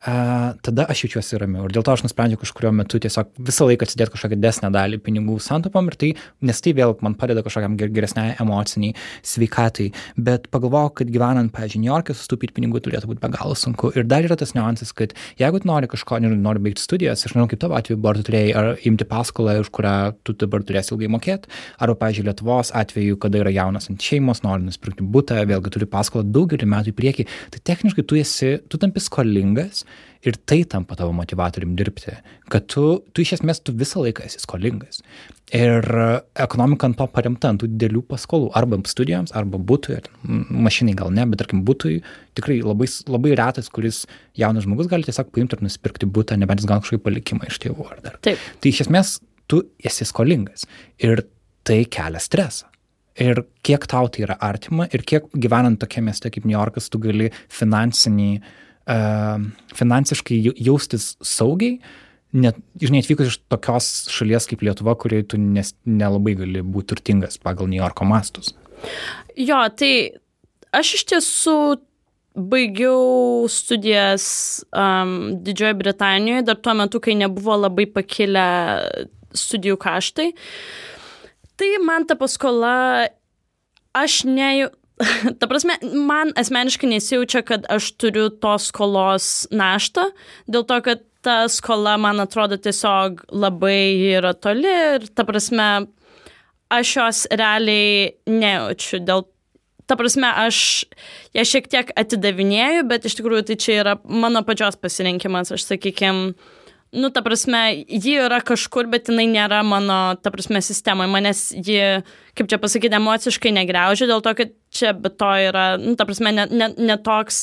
tada aš jaučiuosi ramiau. Ir dėl to aš nusprendžiau kažkurio metu tiesiog visą laiką atsidėti kažkokią desnę dalį pinigų santopom ir tai, nes tai vėl man padeda kažkokiam geresniai emociniai sveikatai. Bet pagalvojau, kad gyvenant, pavyzdžiui, New York'e sustupyti pinigų turėtų būti be galo sunku. Ir dar yra tas niuansas, kad jeigu nori kažko, nori baigti studijas, aš nežinau, kaip tavo atveju, ar tu turėjai ar imti paskolą, už kurią tu dabar turėsi ilgai mokėti, arba, pavyzdžiui, Lietuvos atveju, kada yra jaunas ant šeimos, nori nusipirkti būtą, vėlgi turi paskolą daugelį metų į priekį, tai techniškai tu esi, tu tampi skolingas Ir tai tampa tavo motivatorium dirbti, kad tu, tu iš esmės tu visą laiką esi skolingas. Ir ekonomika ant to paremta, ant tų didelių paskolų, arba studijoms, arba būtui, mašinai gal ne, bet tarkim būtui tikrai labai, labai retas, kuris jaunas žmogus gali tiesiog paimti ir nusipirkti būtą, nebent jis gal kažkokį palikimą iš tėvų ar dar. Taip. Tai iš esmės tu esi skolingas ir tai kelia stresą. Ir kiek tau tai yra artima ir kiek gyvenant tokia mieste kaip New Yorkas tu gali finansinį, uh, finansiškai jaustis saugiai, net, žinai, atvykus iš tokios šalies kaip Lietuva, kurioje tu nes, nelabai gali būti turtingas pagal New Yorko mastus. Jo, tai aš iš tiesų baigiau studijas um, Didžiojo Britanijoje, dar tuo metu, kai nebuvo labai pakilę studijų kaštai. Tai man ta paskola, aš ne, ta prasme, man asmeniškai nesijaučia, kad aš turiu tos skolos naštą, dėl to, kad ta skola, man atrodo, tiesiog labai yra toli ir, ta prasme, aš jos realiai nejaučiu. Dėl, ta prasme, aš ją šiek tiek atidavinėju, bet iš tikrųjų tai čia yra mano pačios pasirinkimas, aš sakykime, nu, ta prasme, ji yra kažkur, bet jinai nėra mano, ta prasme, sistemoje. Manęs ji, kaip čia pasakyti, emociškai negriaužia, dėl to, kad čia be to yra, nu, ta prasme, netoks. Ne, ne, ne toks,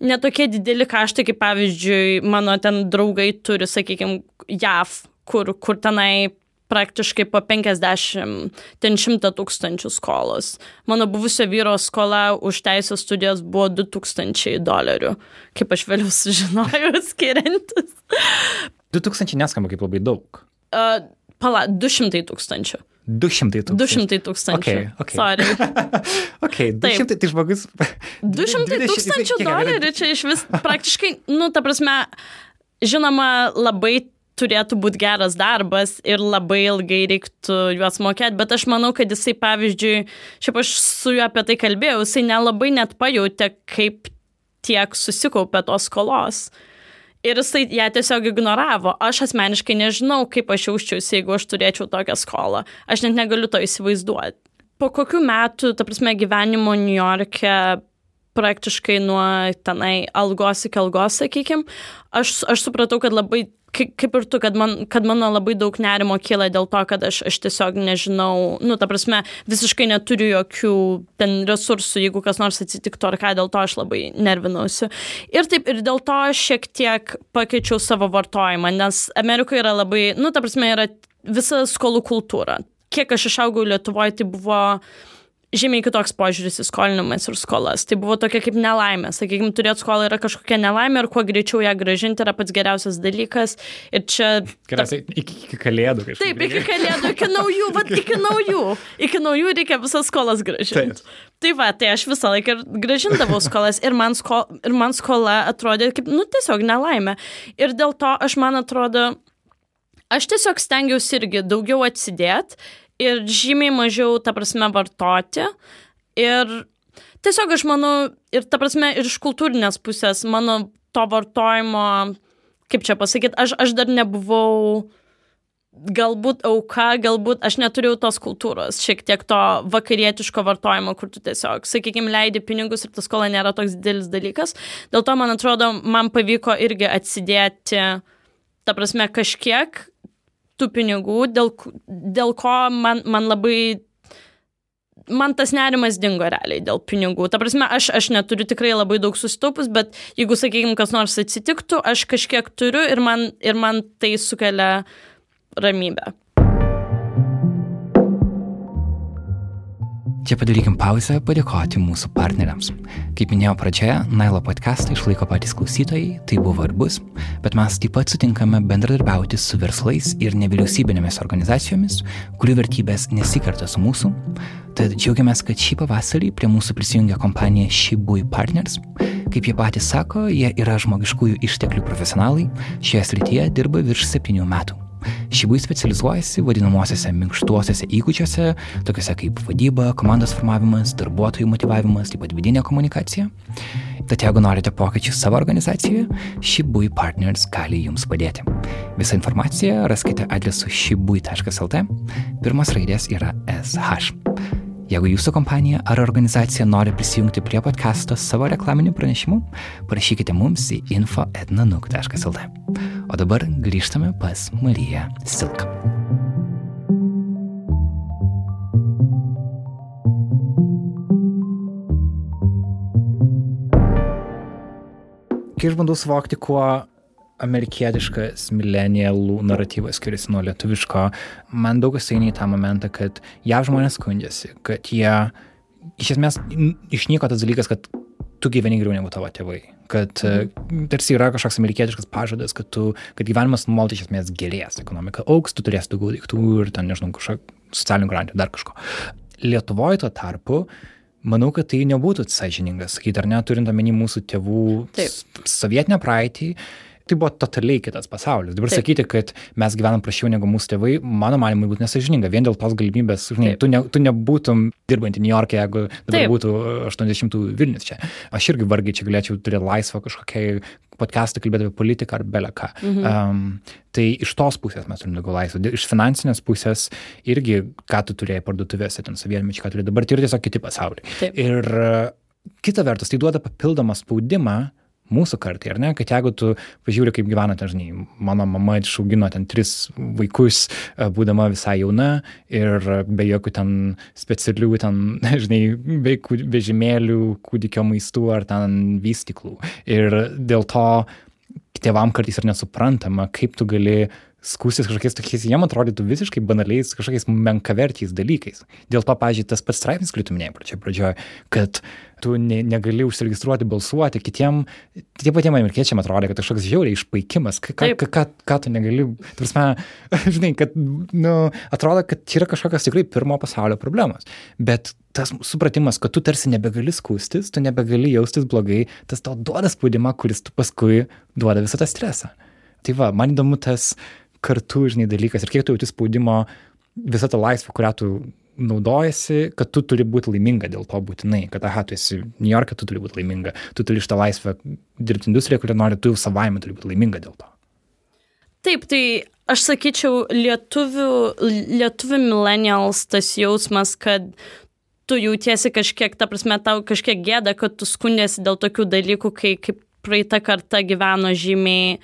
netokie dideli kaštai, kaip pavyzdžiui, mano ten draugai turi, sakykime, JAV, kur, kur tenai praktiškai po 50, ten 100 tūkstančių skolos. Mano buvusio vyro skola už teisės studijas buvo 2000 dolerių, kaip aš vėliau sužinojau, skiriantis. 2000 neskamba kaip labai daug. Uh, pala, 200 tūkstančių. 200 tūkstančių. 200 tūkstančių. Okay, okay. Sorry. ok, 200 Taip. tai žmogus. 200 tūkstančių dolerių čia iš vis praktiškai, nu, ta prasme, žinoma, labai turėtų būti geras darbas ir labai ilgai reiktų juos mokėti, bet aš manau, kad jisai, pavyzdžiui, šiaip aš su juo apie tai kalbėjau, jisai nelabai net pajutė, kaip tiek susikaupė tos skolos. Uh, ir jisai ją tiesiog ignoravo. Aš asmeniškai nežinau, kaip aš jausčiausi, jeigu aš turėčiau tokią skolą. Aš net negaliu to įsivaizduoti. Po kokių metų, ta prasme, gyvenimo New York'e praktiškai nuo tenai algos iki algos, sakykime, aš, aš supratau, kad labai kaip ir tu, kad, man, kad mano labai daug nerimo kyla dėl to, kad aš, aš tiesiog nežinau, nu, ta prasme, visiškai neturiu jokių ten resursų, jeigu kas nors atsitiktų ar ką, dėl to aš labai nervinausi. Ir taip, ir dėl to aš šiek tiek pakeičiau savo vartojimą, nes Amerikoje yra labai, nu, ta prasme, yra visa skolų kultūra. Kiek aš išaugau Lietuvoje, tai buvo žymiai kitoks požiūris į skolinimas ir skolas. Tai buvo tokia kaip nelaimė. Sakykime, turėti skolą yra kažkokia nelaimė ir kuo greičiau ją gražinti yra pats geriausias dalykas. Ir čia... Geriausiai ta... iki, iki kalėdų kažkaip. Taip, iki kalėdų, iki naujų, bet iki naujų. Iki naujų reikia visas skolas gražinti. Taip. Tai va, tai aš visą laiką gražindavau skolas ir man, sko, ir man skola atrodė kaip, nu, tiesiog nelaimė. Ir dėl to aš man atrodo, aš tiesiog stengiausi irgi daugiau atsidėti ir žymiai mažiau, ta prasme, vartoti. Ir tiesiog aš manau, ir ta prasme, ir iš kultūrinės pusės mano to vartojimo, kaip čia pasakyti, aš, aš dar nebuvau galbūt auka, galbūt aš neturėjau tos kultūros, šiek tiek to vakarietiško vartojimo, kur tu tiesiog, sakykime, leidi pinigus ir ta skola nėra toks didelis dalykas. Dėl to, man atrodo, man pavyko irgi atsidėti, ta prasme, kažkiek tų pinigų, dėl, dėl ko man, man labai man tas nerimas dingo realiai dėl pinigų. Ta prasme, aš, aš neturiu tikrai labai daug susitaupus, bet jeigu, sakykime, kas nors atsitiktų, aš kažkiek turiu ir man, ir man tai sukelia ramybę. Čia padarykim pauzę padėkoti mūsų partneriams. Kaip minėjau pradžioje, Nailo podcastą išlaiko patys klausytojai, tai buvo ir bus, bet mes taip pat sutinkame bendradarbiauti su verslais ir nevyriausybinėmis organizacijomis, kurių vertybės nesikerta su mūsų. Tad džiaugiamės, kad šį pavasarį prie mūsų prisijungia kompanija Shibui Partners. Kaip jie patys sako, jie yra žmogiškųjų išteklių profesionalai, šioje srityje dirba virš septynių metų. Šibui specializuojasi vadinamosiose minkštuosiuose įgūdžiuose, tokiuose kaip vadyba, komandos formavimas, darbuotojų motivavimas, taip pat vidinė komunikacija. Tad jeigu norite pokyčių savo organizacijoje, Shibui Partners gali jums padėti. Visą informaciją raskite adresu shibui.lt. Pirmas raidės yra SH. Jeigu jūsų kompanija ar organizacija nori prisijungti prie podcast'o savo reklaminių pranešimų, parašykite mums į info.etnanuk.lt. O dabar grįžtame pas Mariją Silką. Kai aš bandau suvokti, kuo amerikietiškas milenialų naratyvas skiriasi nuo lietuviško. Man daug kas eina į tą momentą, kad jav žmonės skundžiasi, kad jie iš esmės išnyko tas dalykas, kad tu gyveni geriau negu tavo tėvai. Kad mhm. tarsi yra kažkoks amerikietiškas pažadas, kad, tu, kad gyvenimas nuolat iš esmės gerės, ekonomika auks, tu turėsi daugiau daiktų ir ten, nežinau, kažkokio socialinių garantijų, dar kažko. Lietuvoje tuo tarpu manau, kad tai nebūtų sąžininga, sakyti, ar ne, turint omeny mūsų tėvų Taip. sovietinę praeitį, tai buvo totaliai kitas pasaulis. Dabar Taip. sakyti, kad mes gyvenam prašiau negu mūsų tėvai, mano manimui būtų nesažininga. Vien dėl tos galimybės, žinai, tu, ne, tu nebūtum dirbantį New York'e, jeigu dabar Taip. būtų 80-ųjų Vilnius čia. Aš irgi vargiai čia galėčiau turėti laisvą kažkokiai podcastą kalbėti apie politiką ar beleką. Mhm. Um, tai iš tos pusės mes turime daugiau laisvę. Iš finansinės pusės irgi, ką tu turėjai parduotuvėse, ten sovietmečiai, ką turėjai dabar, tai yra tiesiog kiti pasauliai. Taip. Ir uh, kita vertus, tai duoda papildomą spaudimą mūsų kartai, ar ne, kad jeigu tu pažiūri, kaip gyvena, ten, žinai, mano mama išaugino ten tris vaikus, e, būdama visai jauna ir be jokių ten specialių, ten, žinai, be vežimėlių, kūdikio maistų ar ten vystiklų. Ir dėl to tėvam kartais ir nesuprantama, kaip tu gali skūstis kažkokiais tokiais, jiem atrodytų visiškai banaliais, kažkokiais menkaverčiais dalykais. Dėl to, pažiūrėjau, tas pats straipsnis, kurį tu minėjai pradžioje, kad tu ne, negali užsiregistruoti, balsuoti, kitiem, tie patiem amerikiečiam atrodė, kad kažkoks žiauriai išpaikimas, ką, ką, ką, ką tu negali, tarsi, žinai, kad, nu, atrodo, kad čia yra kažkokios tikrai pirmo pasaulio problemos. Bet tas supratimas, kad tu tarsi nebegali skūstis, tu nebegali jaustis blogai, tas tau duoda spaudimą, kuris tu paskui duoda visą tą stresą. Tai va, man įdomu tas kartu, žinai, dalykas ir kiek tu jauti spaudimo visą tą laisvę, kurią tu naudojasi, kad tu turi būti laiminga dėl to būtinai, kad, aha, tu esi New York'e, tu turi būti laiminga, tu turi šitą laisvę dirbti industriją, kurią nori, tu savaime turi būti laiminga dėl to. Taip, tai aš sakyčiau, lietuvių, lietuvių millennials tas jausmas, kad tu jautiesi kažkiek, ta prasme, tau kažkiek gėda, kad tu skundėsi dėl tokių dalykų, kai kaip praeitą kartą gyveno žymiai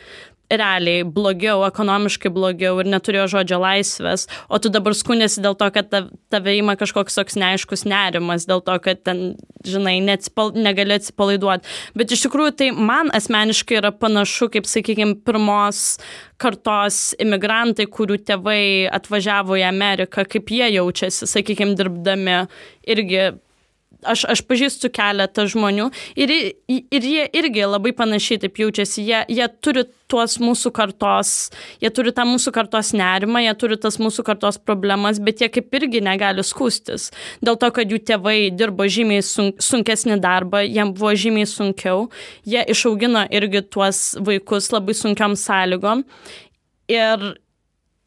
realiai blogiau, ekonomiškai blogiau ir neturėjo žodžio laisvės, o tu dabar skundėsi dėl to, kad tave ima kažkoks toks neaiškus nerimas, dėl to, kad ten, žinai, neatsipal, negali atsipalaiduoti. Bet iš tikrųjų tai man asmeniškai yra panašu, kaip, sakykime, pirmos kartos imigrantai, kurių tėvai atvažiavo į Ameriką, kaip jie jaučiasi, sakykime, dirbdami irgi aš, aš pažįstu keletą žmonių ir, ir jie irgi labai panašiai taip jaučiasi. Jie, jie turi tuos mūsų kartos, jie turi tą mūsų kartos nerimą, jie turi tas mūsų kartos problemas, bet jie kaip irgi negali skūstis. Dėl to, kad jų tėvai dirbo žymiai sun, sunkesnį darbą, jiem buvo žymiai sunkiau, jie išaugino irgi tuos vaikus labai sunkiam sąlygom. Ir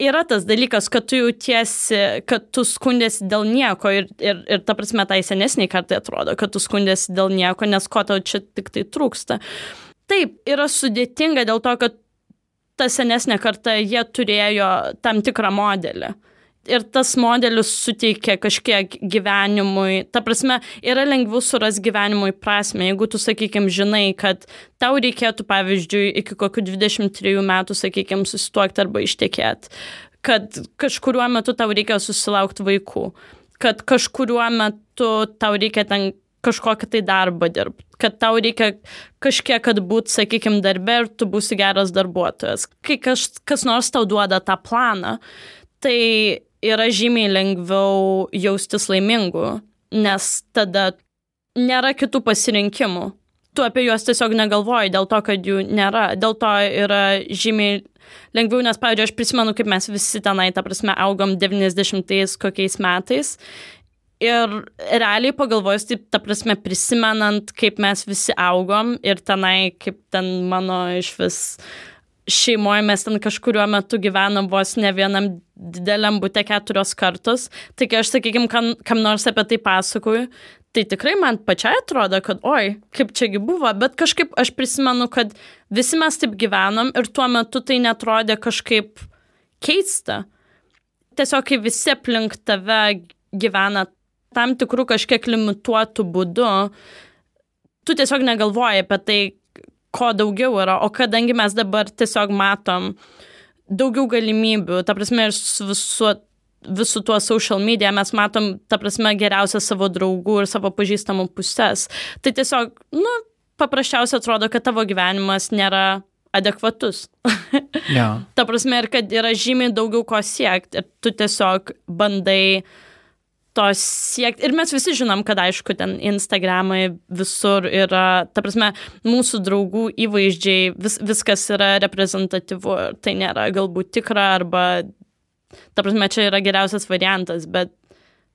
yra tas dalykas, kad tu jautiesi, kad tu skundėsi dėl nieko ir, ir, ir ta prasme tai senesniai kartai atrodo, kad tu skundėsi dėl nieko, nes ko tau čia tik tai trūksta. Taip, yra sudėtinga dėl to, kad ta senesnė karta, jie turėjo tam tikrą modelį ir tas modelis suteikia kažkiek gyvenimui, ta prasme, yra lengviau surasti gyvenimui prasme, jeigu tu, sakykime, žinai, kad tau reikėtų, pavyzdžiui, iki kokių 23 metų, sakykime, susituokti arba ištekėti, kad kažkuriuo metu tau reikia susilaukti vaikų, kad kažkuriuo metu tau reikia ten kažkokį tai darbą dirbti, kad tau reikia kažkiek, kad būt, sakykime, darbe ir tu būsi geras darbuotojas. Kai kas, kas nors tau duoda tą planą, tai yra žymiai lengviau jaustis laimingu, nes tada nėra kitų pasirinkimų. Tu apie juos tiesiog negalvoji dėl to, kad jų nėra. Dėl to yra žymiai lengviau, nes, pavyzdžiui, aš prisimenu, kaip mes visi tenai, ta prasme, augom 90-ais kokiais metais. Ir realiai pagalvojus, taip, ta prasme, prisimenant, kaip mes visi augom ir tenai, kaip ten mano iš vis šeimoje mes ten kažkuriuo metu gyvenom vos ne vienam dideliam būte keturios kartus. Tai kai aš, sakykime, kam, kam nors apie tai pasakoju, tai tikrai man pačiai atrodo, kad oi, kaip čiagi buvo, bet kažkaip aš prisimenu, kad visi mes taip gyvenom ir tuo metu tai netrodė kažkaip keista. Tiesiog, kai visi aplink tave gyvena tam tikrų kažkiek limituotų būdų tu tiesiog negalvoji apie tai, ko daugiau yra, o kadangi mes dabar tiesiog matom daugiau galimybių, ta prasme, ir su visu, visų tuo social media mes matom, ta prasme, geriausią savo draugų ir savo pažįstamų pusės. Tai tiesiog, nu, paprasčiausiai atrodo, kad tavo gyvenimas nėra adekvatus. Yeah. ta prasme, ir kad yra žymiai daugiau ko siekti ir tu tiesiog bandai to siekti. Ir mes visi žinom, kad aišku, ten Instagramai visur yra, ta prasme, mūsų draugų įvaizdžiai, vis, viskas yra reprezentatyvu, tai nėra galbūt tikra arba, ta prasme, čia yra geriausias variantas, bet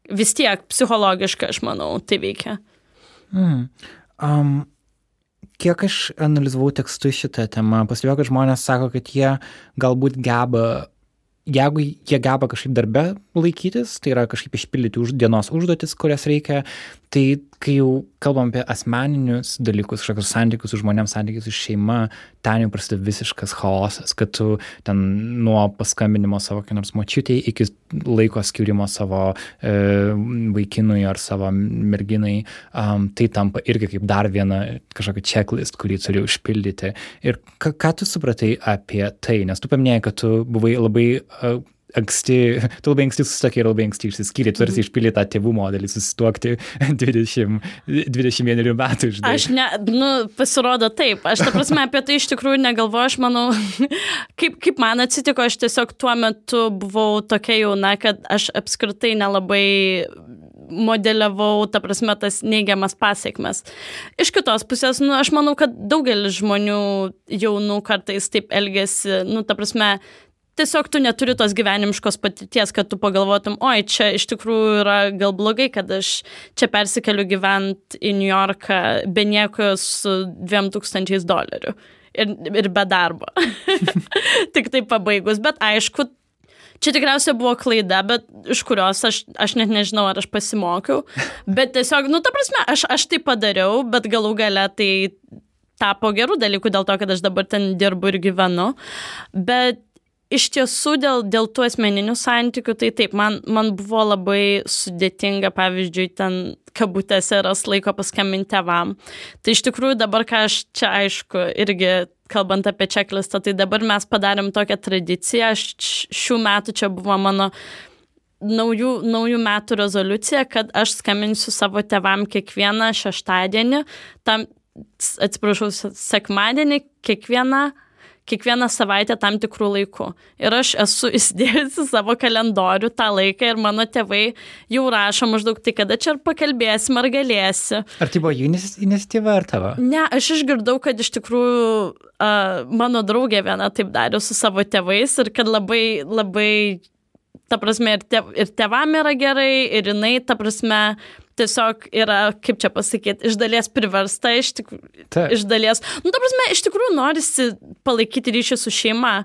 vis tiek psichologiškai, aš manau, tai veikia. Mm. Um, kiek aš analizavau tekstus šitą temą, pastebėjau, kad žmonės sako, kad jie galbūt geba, jeigu jie geba kažkaip darbe laikytis, tai yra kažkaip išpildyti už dienos užduotis, kurias reikia, tai kai jau kalbam apie asmeninius dalykus, kažkokius santykius su žmonėms, santykius su šeima, ten jau prasideda visiškas chaosas, kad tu ten nuo paskambinimo savo nors močiutėjai iki laiko skirimo savo e, vaikinui ar savo merginai, um, tai tampa irgi kaip dar viena kažkokia checklist, kurį turi užpildyti. Ir ką, ką tu supratai apie tai, nes tu paminėjai, kad tu buvai labai uh, anksti, tu labai anksti susitokė ir labai anksti išsiskyrė, tu tarsi Mhm. išpildė tą tėvų modelį, susituokti 20, 21 metų, žinai. Aš ne, nu, pasirodo taip. Aš, ta prasme, apie tai iš tikrųjų negalvoju. Aš manau, kaip, kaip man atsitiko, aš tiesiog tuo metu buvau tokia jauna, kad aš apskritai nelabai modeliavau, ta prasme, tas neigiamas pasiekmes. Iš kitos pusės, nu, aš manau, kad daugelis žmonių jaunų kartais taip elgesi, nu, ta prasme, tiesiog tu neturi tos gyvenimiškos patirties, kad tu pagalvotum, oi, čia iš tikrųjų yra gal blogai, kad aš čia persikeliu gyventi į New Yorką be nieko su 2000 dolerių ir, ir be darbo. Tik tai pabaigus, bet aišku, Čia tikriausiai buvo klaida, bet iš kurios aš, aš net nežinau, ar aš pasimokiau. Bet tiesiog, nu, ta prasme, aš, aš tai padariau, bet galų gale tai tapo gerų dalykų dėl to, kad aš dabar ten dirbu ir gyvenu. Bet iš tiesų dėl, dėl tų asmeninių santykių, tai taip, man, man buvo labai sudėtinga, pavyzdžiui, ten kabutėse ras laiko paskambinti tevam. Tai iš tikrųjų dabar, ką aš čia aišku, irgi kalbant apie čeklistą, tai dabar mes padarėm tokią tradiciją, aš šių metų čia buvo mano naujų, naujų metų rezoliucija, kad aš skambinsiu savo tevam kiekvieną šeštadienį, tam, atsiprašau, sekmadienį, kiekvieną kiekvieną savaitę tam tikrų laikų. Ir aš esu įsidėjusi savo kalendorių tą laiką ir mano tėvai jau rašo maždaug tai, kada čia ar pakalbėsim, ar galėsi. Ar tai buvo jų iniciatyva ar tavo? Ne, aš išgirdau, kad iš tikrųjų uh, mano draugė viena taip darė su savo tėvais ir kad labai, labai, ta prasme, ir, tev, ir tevam yra gerai, ir jinai, ta prasme, tiesiog yra, kaip čia pasakyti, iš dalies priversta, iš, tik, iš dalies, nu, ta prasme, iš tikrųjų norisi palaikyti ryšį su šeima,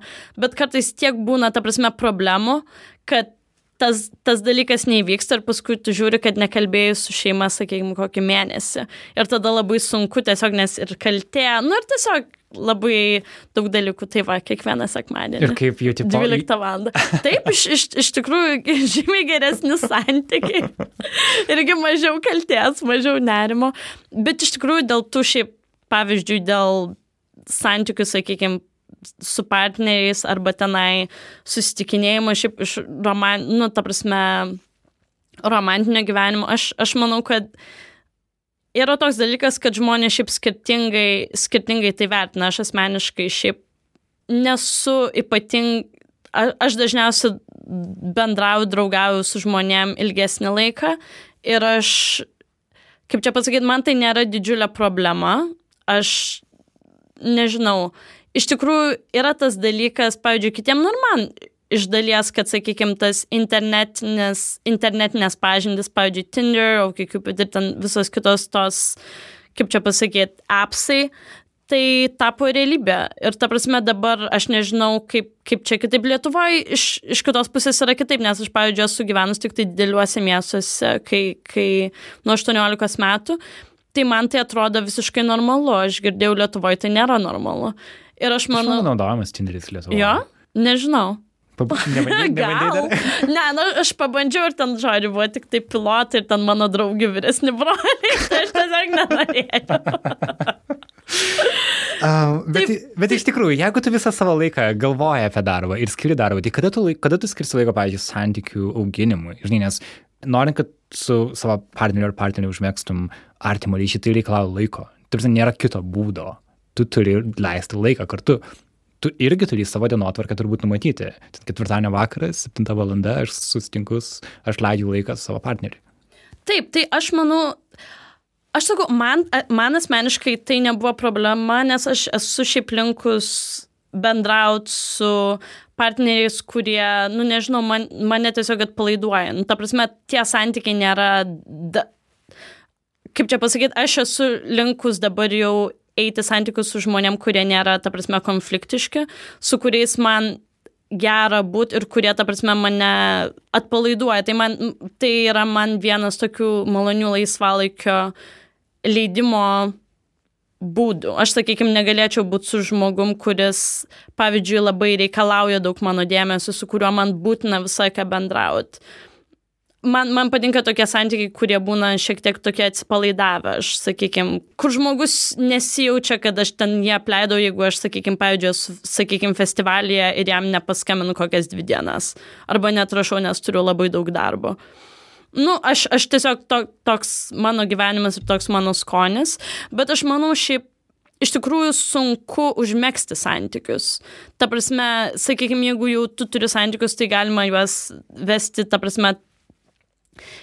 bet kartais tiek būna, ta prasme, problemų, kad tas, tas dalykas neįvyksta ir paskui tu žiūri, kad nekalbėjai su šeima, sakykime, kokį mėnesį. Ir tada labai sunku tiesiog, nes ir kaltė, nu ir tiesiog labai daug dalykų, tai va, kiekvieną sekmadienį. Ir kaip jų tipo... 12 val. Taip, iš, iš, iš tikrųjų, žymiai geresni santykiai. Irgi mažiau kaltės, mažiau nerimo. Bet iš tikrųjų dėl tų šiaip, pavyzdžiui, dėl santykių, sakykime, su partneriais arba tenai susitikinėjimo šiaip iš roman, nu, ta prasme, romantinio gyvenimo, aš, aš manau, kad yra toks dalykas, kad žmonės šiaip skirtingai, skirtingai tai vertina. Aš asmeniškai šiaip nesu ypating, a, aš dažniausiai bendrauju, draugauju su žmonėm ilgesnį laiką ir aš, kaip čia pasakyti, man tai nėra didžiulė problema. Aš nežinau, iš tikrųjų yra tas dalykas, pavyzdžiui, kitiem, nu ir man iš dalies, kad, sakykime, tas internetinės, internetinės pažindis, pavyzdžiui, Tinder, OkCupid ir ten visos kitos tos, kaip čia pasakyti, appsai, tai tapo realybė. Ir ta prasme dabar aš nežinau, kaip, kaip čia kitaip Lietuvoje, iš, iš kitos pusės yra kitaip, nes aš, pavyzdžiui, esu gyvenus tik tai dideliuose miestuose, kai, kai nuo 18 metų. Tai man tai atrodo visiškai normalu, aš girdėjau Lietuvoje, tai nėra normalu. Ir aš manau... Manau, naudojamas Tinderis Lietuvoje. Jo? Nežinau. Nebandai dar? ne, nu, aš pabandžiau ir ten, žodžiu, buvo tik tai pilotai ir ten mano draugi vyresni broliai, tai aš tiesiog nenorėjau. Uh, bet, Taip. bet iš tikrųjų, jeigu tu visą savo laiką galvoji apie darbą ir skiri darbą, tai kada tu, laik, kada tu skirsi laiko, pavyzdžiui, santykių auginimui? Žinai, nes norint, kad su savo partneriu ar partneriu užmėgstum artimo ryšį, tai reikalauja laiko. Tarsi nėra kito būdo. Tu turi leisti laiką kartu tu irgi turi savo dienotvarkę turbūt numatyti. Ketvirtadienio vakaras, 7 val. aš susitinku, aš leidžiu laiką savo partneriui. Taip, tai aš manau, aš sakau, man, man asmeniškai tai nebuvo problema, nes aš esu šiaip linkus bendrauti su partneriais, kurie, nu nežinau, man, mane tiesiog atpalaiduoja. Nu, ta prasme, tie santykiai nėra, da, kaip čia pasakyti, aš esu linkus dabar jau eiti santykius su žmonėm, kurie nėra, ta prasme, konfliktiški, su kuriais man gera būti ir kurie, ta prasme, mane atpalaiduoja. Tai, man, tai yra man vienas tokių malonių laisvalaikio leidimo būdų. Aš, sakykime, negalėčiau būti su žmogum, kuris, pavyzdžiui, labai reikalauja daug mano dėmesio, su kuriuo man būtina visą laiką bendrauti man, man patinka tokie santykiai, kurie būna šiek tiek tokie atsipalaidavę. Aš, sakykime, kur žmogus nesijaučia, kad aš ten jį apleidau, jeigu aš, sakykime, pavyzdžiui, sakykime, festivalyje ir jam nepaskaminu kokias dvi dienas. Arba netrašau, nes turiu labai daug darbo. Nu, aš, aš tiesiog to, toks mano gyvenimas ir toks mano skonis, bet aš manau šiaip iš tikrųjų sunku užmėgsti santykius. Ta prasme, sakykime, jeigu jau tu turi santykius, tai galima juos vesti, ta prasme,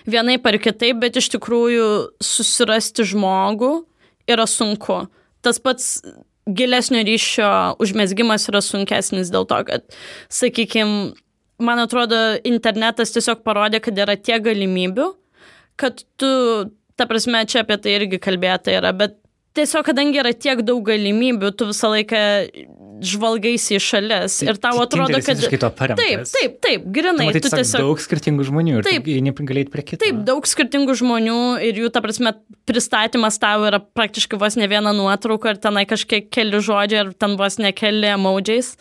vienai par kitaip, bet iš tikrųjų susirasti žmogų yra sunku. Tas pats gilesnio ryšio užmėsgymas yra sunkesnis dėl to, kad, sakykime, man atrodo, internetas tiesiog parodė, kad yra tiek galimybių, kad tu, ta prasme, čia apie tai irgi kalbėta yra, bet tiesiog, kadangi yra tiek daug galimybių, tu visą laiką žvalgaisi į šalis ir tau atrodo, kad... Taip, taip, taip, grinai. Tu, tu tiesiog daug skirtingų žmonių ir taip, galėjai prie kitų. Taip, daug skirtingų žmonių ir jų, ta prasme, pristatymas tau yra praktiškai vos ne viena nuotrauka ir tenai kažkiek keli žodžiai ir ten vos ne keli emodžiais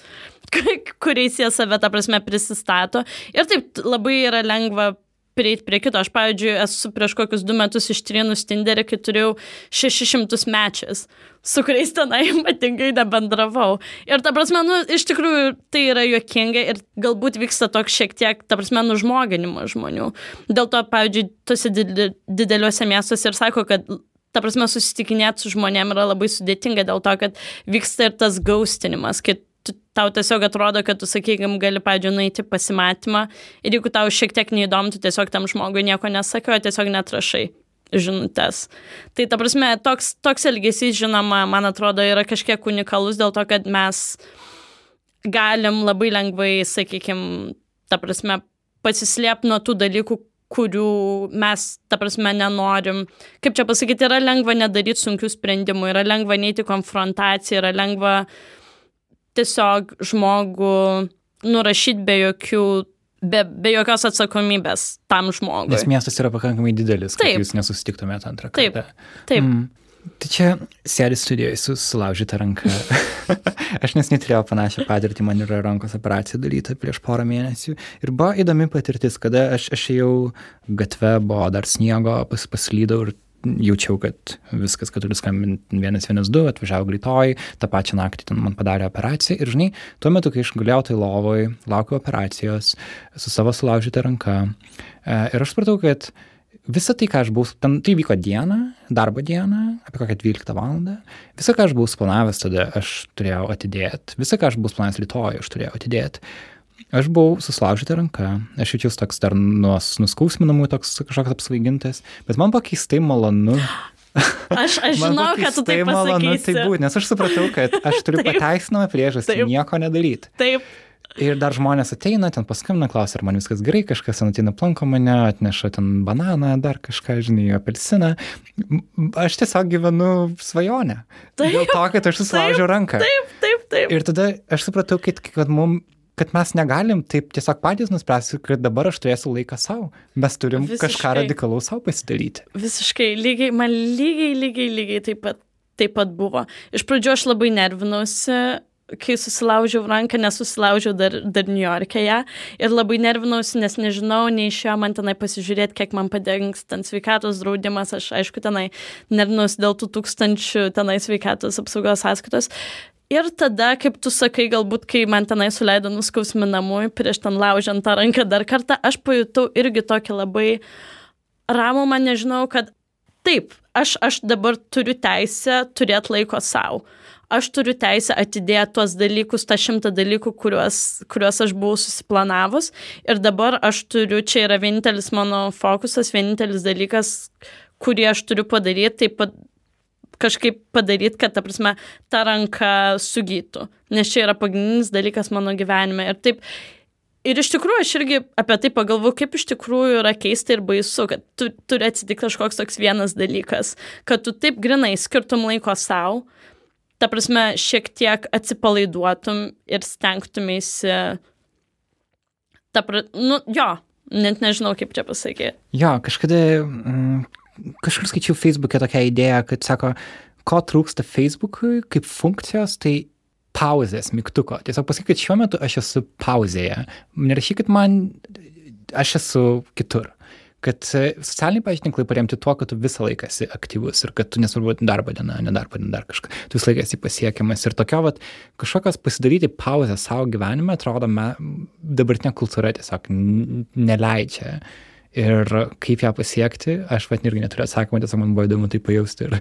kuriais jie save, ta prasme, prisistato. Ir taip labai yra lengva prieiti prie kito. Aš, pavyzdžiui, esu prieš kokius du metus ištrinus Tinderį, kai turėjau 600 mečias, su kuriais tenai ypatingai nebendravau. Ir ta prasme, nu, iš tikrųjų tai yra juokinga ir galbūt vyksta toks šiek tiek, ta prasme, nužmoginimas žmonių. Dėl to, pavyzdžiui, tuose dideliuose miestuose ir sako, kad ta prasme, susitikinėti su žmonėm yra labai sudėtinga dėl to, kad vyksta ir tas gaustinimas, kai tu, tau tiesiog atrodo, kad tu, sakykime, gali, pavyzdžiui, nueiti pasimatymą ir jeigu tau šiek tiek neįdomu, tu tiesiog tam žmogui nieko nesakai, o tiesiog netrašai žinutės. Tai ta prasme, toks, toks elgesys, žinoma, man atrodo, yra kažkiek unikalus dėl to, kad mes galim labai lengvai, sakykime, ta prasme, pasislėpti nuo tų dalykų, kurių mes, ta prasme, nenorim. Kaip čia pasakyti, yra lengva nedaryti sunkių sprendimų, yra lengva neiti konfrontaciją, yra lengva uh, tiesiog žmogų nurašyti be jokių be, be jokios atsakomybės tam žmogui. Nes miestas yra pakankamai didelis, kad taip. jūs nesusitiktumėte antrą kartą. Taip, taip. Mm. Tai čia sėdi studijoje su sulaužyta ranka. aš nes neturėjau panašią patirtį, man yra rankos operacija daryta prieš porą mėnesių. Ir buvo įdomi patirtis, kada aš, aš ėjau gatve, buvo dar sniego, pas, paslydau ir jaučiau, kad viskas, kad turiu skambinti 112, atvažiavo greitoji, tą pačią naktį ten man padarė operaciją ir žinai, tuo metu, kai aš guliau tai lovoj, laukiau operacijos su savo sulaužyta ranka e, ir aš supratau, kad visą tai, ką aš buvau, ten, tai vyko dieną, darbo dieną, apie kokią 12 valandą, visą, ką aš buvau suplanavęs tada, aš turėjau atidėti, visą, ką aš buvau suplanavęs rytoj, aš turėjau atidėti. Aš buvau susilaužyta ranka, aš jaučiausi toks dar nuos nuskausminamų, toks kažkoks apsvaigintas, bet man buvo keistai malonu. Aš, aš žinau, kad tu tai malonu tai būti, nes aš supratau, kad aš turiu pateisinamą priežastį nieko nedaryti. Taip. Ir dar žmonės ateina, ten paskambina, klausia, ar man viskas gerai, kažkas ateina planko mane, atneša ten bananą, dar kažką, žinai, apelsiną. Aš tiesiog gyvenu svajonę. Taip, Dėl to, kad aš susilaužiau ranką. Taip, taip, taip. Ir tada aš supratau, kad, kad mums kad mes negalim taip tiesiog patys nuspręsti, kad dabar aš turėsiu laiką savo. Mes turim Visiškai. kažką radikalaus savo pasidaryti. Visiškai, lygiai, man lygiai, lygiai, lygiai taip pat, taip pat buvo. Iš pradžių aš labai nervinausi, kai susilaužiau ranką, nesusilaužiau dar, dar New York'e ją ir labai nervinausi, nes nežinau, neišėjo man tenai pasižiūrėti, kiek man padengs ten sveikatos draudimas, aš aišku tenai nervinausi dėl tų tūkstančių tenai sveikatos apsaugos sąskaitos. Ir tada, kaip tu sakai, galbūt, kai man tenai suleido nuskausminamui, prieš ten laužiant tą ranką dar kartą, aš pajutau irgi tokį labai ramų, man nežinau, kad taip, aš, aš dabar turiu teisę turėti laiko savo aš turiu teisę atidėti tuos dalykus, tą šimtą dalykų, kuriuos, kuriuos aš buvau susiplanavus. Ir dabar aš turiu, čia yra vienintelis mano fokusas, vienintelis dalykas, kurį aš turiu padaryti, tai pat, kažkaip padaryti, kad, ta prasme, ta ranka sugytų. Nes čia yra pagrindinis dalykas mano gyvenime. Ir taip, Ir iš tikrųjų aš irgi apie tai pagalvoju, kaip iš tikrųjų yra keista ir baisu, kad tu, turi atsitikti kažkoks toks vienas dalykas, kad tu taip grinai skirtum laiko savo, ta prasme, šiek tiek atsipalaiduotum ir stengtumėsi, ta pra, nu, jo, net nežinau, kaip čia pasakyti. Jo, kažkada, mm, kažkur skaičiau Facebook'e tokią idėją, kad sako, ko trūksta Facebook'ui kaip funkcijos, tai pauzės mygtuko. Tiesiog pasakykit, šiuo metu aš esu pauzėje. Nerašykit man, aš esu kitur kad e, socialiniai pažinklai paremti tuo, kad tu visą laiką esi aktyvus ir kad tu nesvarbu darbo diena, nedarbo diena, dar kažką, tu visą laiką esi pasiekiamas ir tokio vat, kažkokios pasidaryti pauzę savo gyvenime, atrodo, dabartinė kultūra tiesiog neleidžia. Ir kaip ją pasiekti, aš pat irgi neturiu atsakymą, tiesiog man buvo įdomu tai pajausti ir,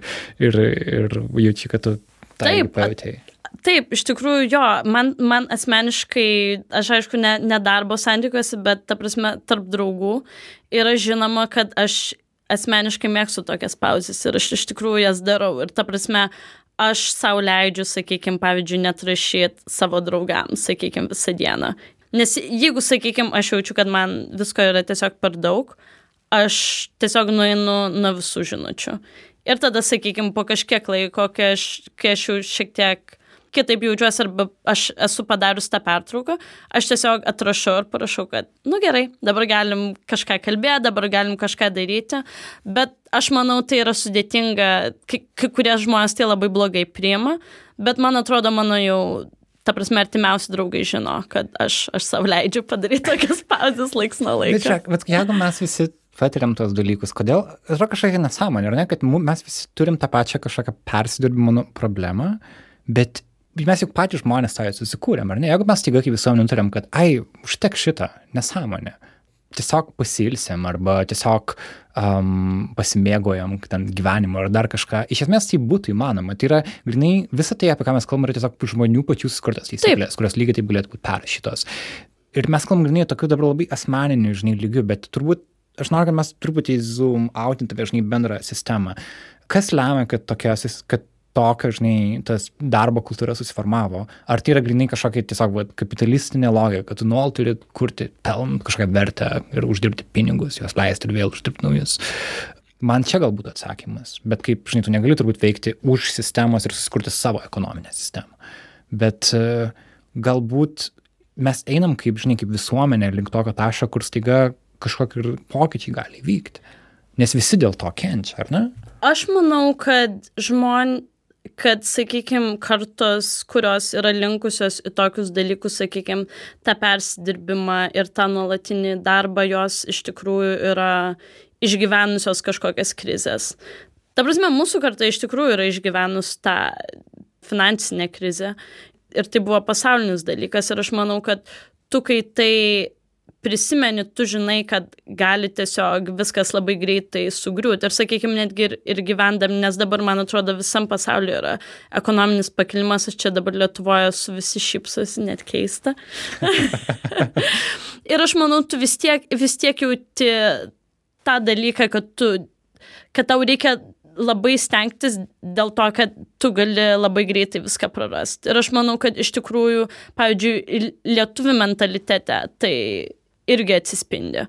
ir, ir jaučiu, kad tu tai pajutėjai. Taip, iš tikrųjų, jo, man, man asmeniškai, aš aišku, ne, ne darbo santykiuose, bet, ta prasme, tarp draugų yra žinoma, kad aš asmeniškai mėgstu tokias pauzes ir aš iš tikrųjų jas darau. Ir ta prasme, aš savo leidžiu, sakykime, pavyzdžiui, net rašyti savo draugams, sakykime, visą dieną. Nes jeigu, sakykime, aš jaučiu, kad man visko yra tiesiog per daug, aš tiesiog nueinu nuo visų žinučių. Ir tada, sakykime, po kažkiek laiko, kai aš, kai aš jau šiek tiek kitaip jaučiuosi arba aš esu padarius tą pertrauką, aš tiesiog atrašau ir parašau, kad, nu gerai, dabar galim kažką kalbėti, dabar galim kažką daryti, bet aš manau, tai yra sudėtinga, kai, kai kurie žmonės tai labai blogai priima, bet man atrodo, mano jau ta prasme, artimiausi draugai žino, kad aš, aš savo leidžiu padaryti tokias pauzes laiks nuo laiko. Bet, čia, bet jeigu mes visi patiriam tos dalykus, kodėl, yra kažkokia nesąmonė, ar ne, kad mes visi turim tą pačią kažkokią persidirbimo nu, problemą, bet mes juk patys žmonės tą susikūrėm, ar ne? Jeigu mes staiga kaip visuomenė nutarėm, kad, ai, užtek šitą, nesąmonę, tiesiog pasilsim arba tiesiog um, pasimėgojam ten gyvenimo ar dar kažką, iš esmės tai būtų įmanoma. Tai yra, grinai, visa tai, apie ką mes kalbame, yra tiesiog žmonių pačių sukurtas taisyklės, kurios lygiai taip galėtų būti perrašytos. Ir mes kalbame, grinai, tokių dabar labai asmeninių, žinai, lygių, bet turbūt, aš noriu, kad mes truputį zoom outintume, žinai, bendrą sistemą. Kas lemia, kad, tokios, kad tokio, žinai, tas darbo kultūra susiformavo? Ar tai yra grinai kažkokia tiesiog va, kapitalistinė logika, kad tu nuolat turi kurti pelną, kažkokią vertę ir uždirbti pinigus, juos leisti ir vėl uždirbti naujus? Man čia galbūt atsakymas, bet kaip, žinai, tu negali turbūt veikti už sistemos ir susikurti savo ekonominę sistemą. Bet uh, galbūt mes einam kaip, žinai, kaip visuomenė link tokio taško, kur staiga kažkokie pokyčiai gali vykti. Nes visi dėl to kenčia, ar ne? Aš manau, kad žmonės kad, sakykime, kartos, kurios yra linkusios į tokius dalykus, sakykime, tą persidirbimą ir tą nuolatinį darbą, jos iš tikrųjų yra išgyvenusios kažkokias krizės. Ta prasme, mūsų karta iš tikrųjų yra išgyvenus tą finansinę krizę ir tai buvo pasaulinis dalykas ir aš manau, kad tu, kai tai prisimeni, tu žinai, kad gali tiesiog viskas labai greitai sugriūti. Ir, sakykime, netgi ir, ir gyvendam, nes dabar, man atrodo, visam pasauliu yra ekonominis pakilimas, aš čia dabar Lietuvoje su visi šypsosi, net keista. ir aš manau, tu vis tiek, vis tiek jauti tą dalyką, kad, tu, kad tau reikia labai stengtis dėl to, kad tu gali labai greitai viską prarasti. Ir aš manau, kad iš tikrųjų, pavyzdžiui, lietuvių mentalitete tai irgi atsispindi.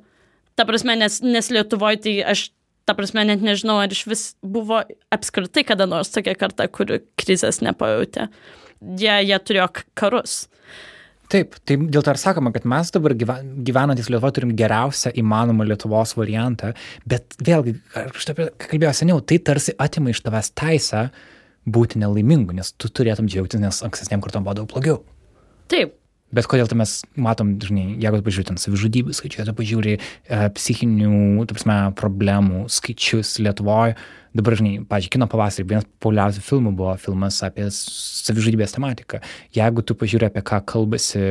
Ta prasme, nes, nes Lietuvoje tai aš, ta prasme, net nežinau, ar iš vis buvo apskritai kada nors tokia karta, kuri krizės nepajutė. Jie, jie turėjo karus. Taip, tai dėl to ir sakoma, kad mes dabar gyvenantis Lietuvoje turim geriausią įmanomą Lietuvos variantą, bet vėlgi, aš apie kalbėjau seniau, tai tarsi atima iš tavęs teisę būti nelaimingu, nes tu turėtum džiaugtis, nes ankstesniam kartom buvo daug blogiau. Taip. Bet kodėl tai mes matom, žinai, jeigu pažiūrėtum ten savižudybų skaičius, tu pažiūrė e, psichinių, taip prasme, problemų skaičius Lietuvoje, dabar, žinai, pažiūrėjau, kino pavasarį, vienas populiariausių filmų buvo filmas apie savižudybės tematiką. Jeigu tu pažiūrė, apie ką kalbasi,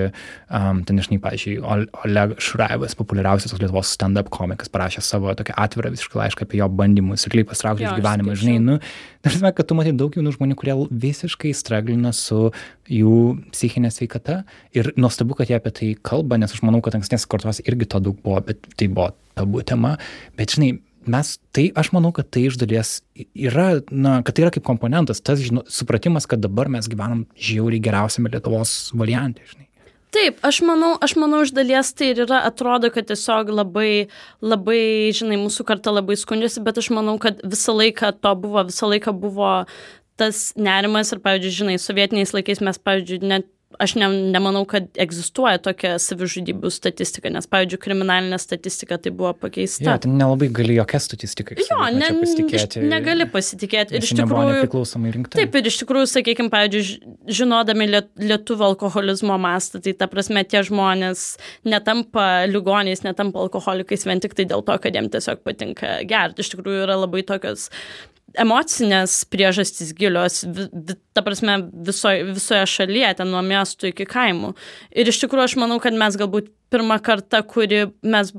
um, ten, žinai, pažiūrėjau, Oleg Šraivas, populiariausias Lietuvos stand-up komikas, parašė savo tokią atvirą visiškai laišką apie jo bandymus ir kaip pastraukti iš gyvenimo. Žinai, nu, tarsi, kad tu matai daug jaunų žmonių, kurie visiškai straglina su jų psichinė sveikata ir nuostabu, kad jie apie tai kalba, nes aš manau, kad ankstesnės kartos irgi to daug buvo, bet tai buvo tabu tema. Bet, žinai, mes tai aš manau kad tai iš dalies yra na kad tai yra kaip komponentas tas žino supratimas kad dabar mes gyvenam žiauriai geriausiame lietuvos variante žinai. Taip, aš manau, aš manau, iš dalies tai ir yra, atrodo, kad tiesiog labai, labai, žinai, mūsų karta labai skundžiasi, bet aš manau, kad visą laiką to buvo, visą laiką buvo tas nerimas ir, pavyzdžiui, žinai, sovietiniais laikais mes, pavyzdžiui, net aš ne, nemanau, kad egzistuoja tokia savižudybių statistika, nes, pavyzdžiui, kriminalinė statistika tai buvo pakeista. Ja, tai nelabai gali jokia statistika. Jo, ne, pasitikėti. negali pasitikėti. Ir iš tikrųjų. Taip, ir iš tikrųjų, sakykime, pavyzdžiui, žinodami lietuvių alkoholizmo mastą, tai ta prasme tie žmonės netampa ligoniais, netampa alkoholikais vien tik tai dėl to, kad jiems tiesiog patinka gerti. Iš tikrųjų yra labai tokios emocinės priežastys gilios, ta prasme, visoje, visoje šalyje, ten nuo miestų iki kaimų. Ir iš tikrųjų aš manau, kad mes galbūt pirmą kartą, kuri mes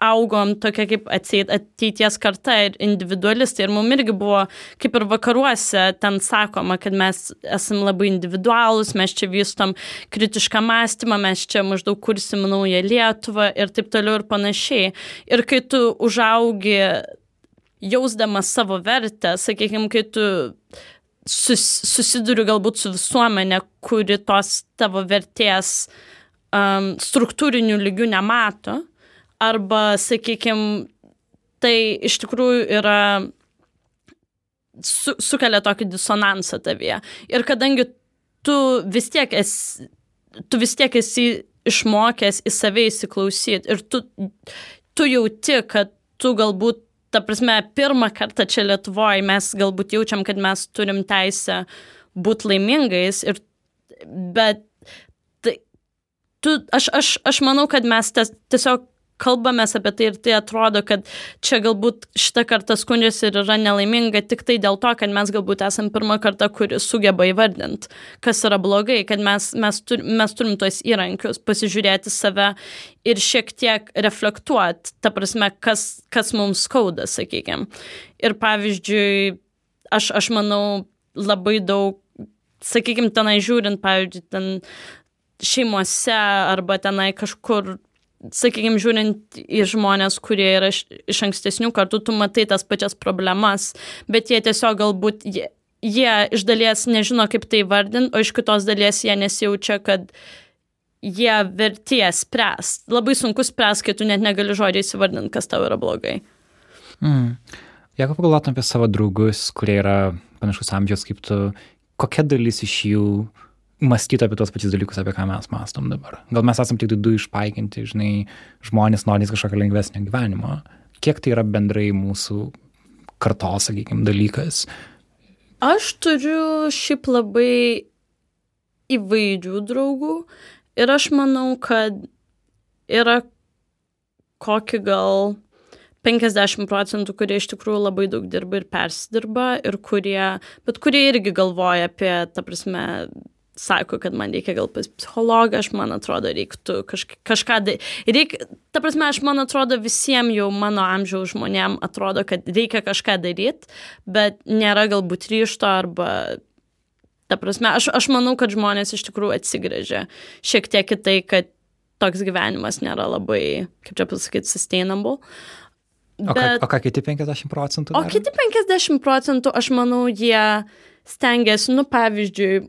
augom tokia kaip ateities karta ir individualistai. Ir mums irgi buvo, kaip ir vakaruose, ten sakoma, kad mes esame labai individualūs, mes čia vystom kritišką mąstymą, mes čia maždaug kursim naują Lietuvą ir taip toliau ir panašiai. Ir kai tu užaugi jausdamas savo vertę, sakykime, kai tu sus, susiduri galbūt su visuomenė, kuri tos tavo vertės um, struktūrinių lygių nemato, arba, sakykime, tai iš tikrųjų yra su, sukelia tokį disonansą tavyje. Ir kadangi tu vis tiek esi, tu vis tiek esi išmokęs į save įsiklausyti ir tu, tu jauti, kad tu galbūt ta prasme, pirmą kartą čia Lietuvoje mes galbūt jaučiam, kad mes turim teisę būti laimingais, ir, bet tai, tu, aš, aš, aš manau, kad mes ties, tiesiog kalbamės apie tai ir tai atrodo, kad čia galbūt šitą kartą skundžiasi ir yra nelaiminga tik tai dėl to, kad mes galbūt esame pirmą kartą, kuris sugeba įvardinti, kas yra blogai, kad mes, mes, tur, mes turim tuos įrankius, pasižiūrėti save ir šiek tiek reflektuoti, ta prasme, kas, kas mums skauda, sakykime. Ir pavyzdžiui, aš, aš manau, labai daug, sakykime, tenai žiūrint, pavyzdžiui, ten šeimose arba tenai kažkur sakykime, žiūrint į žmonės, kurie yra iš, iš ankstesnių kartų, tu matai tas pačias problemas, bet jie tiesiog galbūt, jie, jie iš dalies nežino, kaip tai vardinti, o iš kitos dalies jie nesijaučia, kad jie verties spręs. Labai sunku spręs, kai tu net negali žodžiai įsivardinti, kas tau yra blogai. Mm. Jeigu pagalvotum apie savo draugus, kurie yra panašus amžiaus kaip tu, kokia dalis iš jų mąstyti apie tos pačius dalykus, apie ką mes mastom dabar. Gal mes esame tik du išpaikinti, žinai, žmonės norintys kažkokio lengvesnio gyvenimo. Kiek tai yra bendrai mūsų kartos, sakykime, dalykas? Aš turiu šiaip labai įvairių draugų ir aš manau, kad yra kokį gal 50 procentų, kurie iš tikrųjų labai daug dirba ir persidirba, ir kurie, bet kurie irgi galvoja apie, ta prasme, sako, kad man reikia gal pas psichologą, aš man atrodo, reiktų kažk kažką daryti. Reikia, ta prasme, aš man atrodo visiems jau mano amžiaus žmonėm atrodo, kad reikia kažką daryti, bet nėra galbūt ryšto arba, ta prasme, aš, aš manau, kad žmonės iš tikrųjų atsigrėžia šiek tiek į tai, kad toks gyvenimas nėra labai, kaip čia pasakyti, sustainable. Bet, o, ką, o ką kiti 50 procentų? O kiti 50 procentų, aš manau, jie stengiasi, nu, pavyzdžiui,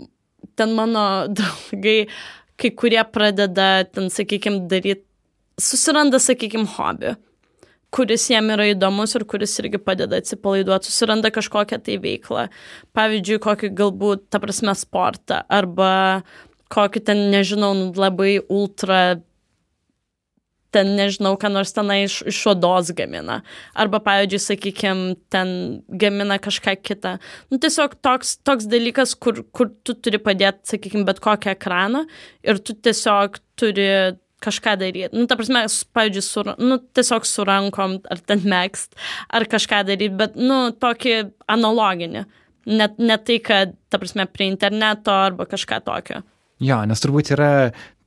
ten mano draugai, kai kurie pradeda ten, sakykime, daryti, susiranda, sakykime, hobį kuris jam yra įdomus ir kuris irgi padeda atsipalaiduoti, susiranda kažkokią tai veiklą. Pavyzdžiui, kokį galbūt, ta prasme, sportą arba kokį ten, nežinau, labai ultra ten nežinau, ką nors tenai iš, iš odos gamina. Arba, pavyzdžiui, sakykime, ten gamina kažką kitą. Nu, tiesiog toks, toks dalykas, kur, kur tu turi padėti, sakykime, bet kokią ekraną ir tu tiesiog turi kažką daryti. Nu, ta prasme, pavyzdžiui, su, nu, tiesiog su rankom ar ten mėgst, ar kažką daryti, bet, nu, tokį analoginį. Net ne tai, kad, ta prasme, prie interneto arba kažką tokio. Jo, nes turbūt yra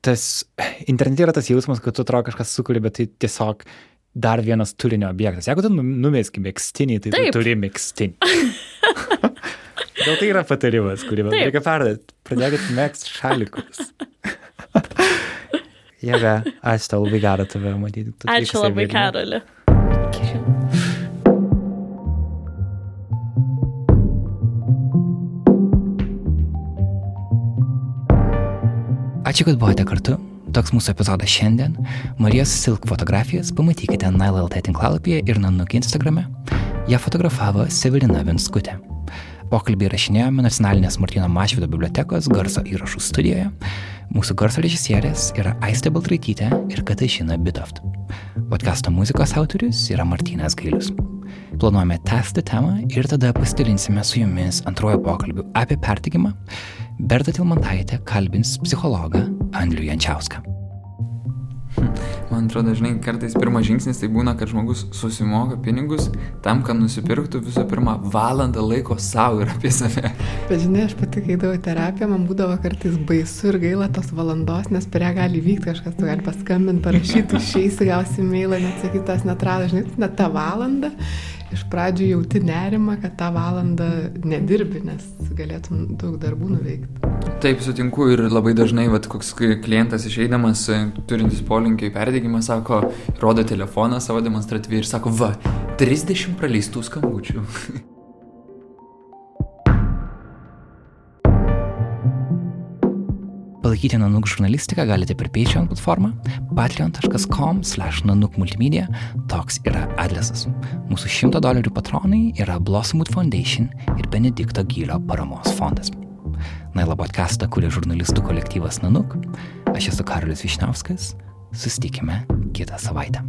tas, internete yra tas jausmas, kad tu atrodo kažkas sukuri, bet tai tiesiog dar vienas turinio objektas. Jeigu tu nu, numeski mėgstinį, tai Taip. tu turi mėgstinį. Gal tai yra patarimas, kurį man reikia perdėti. Pradėkit mėgsti šalikus. Jėga, ačiū tau labai gera tave matyti. Ačiū labai, Karoli. Ačiū, kad buvote kartu. Toks mūsų epizodas šiandien. Marijos Silk fotografijas pamatykite NileLT tinklalapyje ir Nanuk Instagrame. Ja fotografavo Severina Venskutė. Pokalbį rašinėjome Nacionalinės Martino Mašvido bibliotekos garso įrašų studijoje. Mūsų garso režisierės yra Aistė Baltraitytė ir Katažina Bitoft. Podcasto muzikos autorius yra Martinas Gailius. Planuojame tęsti temą ir tada pasidalinsime su jumis antrojo pokalbiu apie pertikimą Berta Tilmantaitė kalbins psichologą Andrių Jančiauską. Man atrodo, žinai, kartais pirmas žingsnis tai būna, kad žmogus susimoka pinigus tam, kad nusipirktų visų pirma valandą laiko savo ir apie save. Bet žinai, aš pati, kai daviau terapiją, man būdavo kartais baisu ir gaila tos valandos, nes per ją gali vykti kažkas, tu gali paskambinti, parašyti, išeisi, gausi mailą, net sakytas, netrado, žinai, net tą valandą iš pradžių jauti nerimą, kad tą valandą nedirbi, nes galėtum daug darbų nuveikti. Taip, sutinku ir labai dažnai, vat, koks klientas išeidamas, turintis polinkį į perdėgymą, sako, rodo telefoną savo demonstratyviai ir sako, va, 30 praleistų skambučių. Palaikyti Nanuk žurnalistiką galite per Patreon platformą patreon.com slash nanuk multimedia. Toks yra adresas. Mūsų 100 dolerių patronai yra Blossomwood Foundation ir Benedikto Gylio paramos fondas. Naila podcastą kuria žurnalistų kolektyvas Nanuk. Aš esu Karolis Višniauskas. Sustikime kitą savaitę.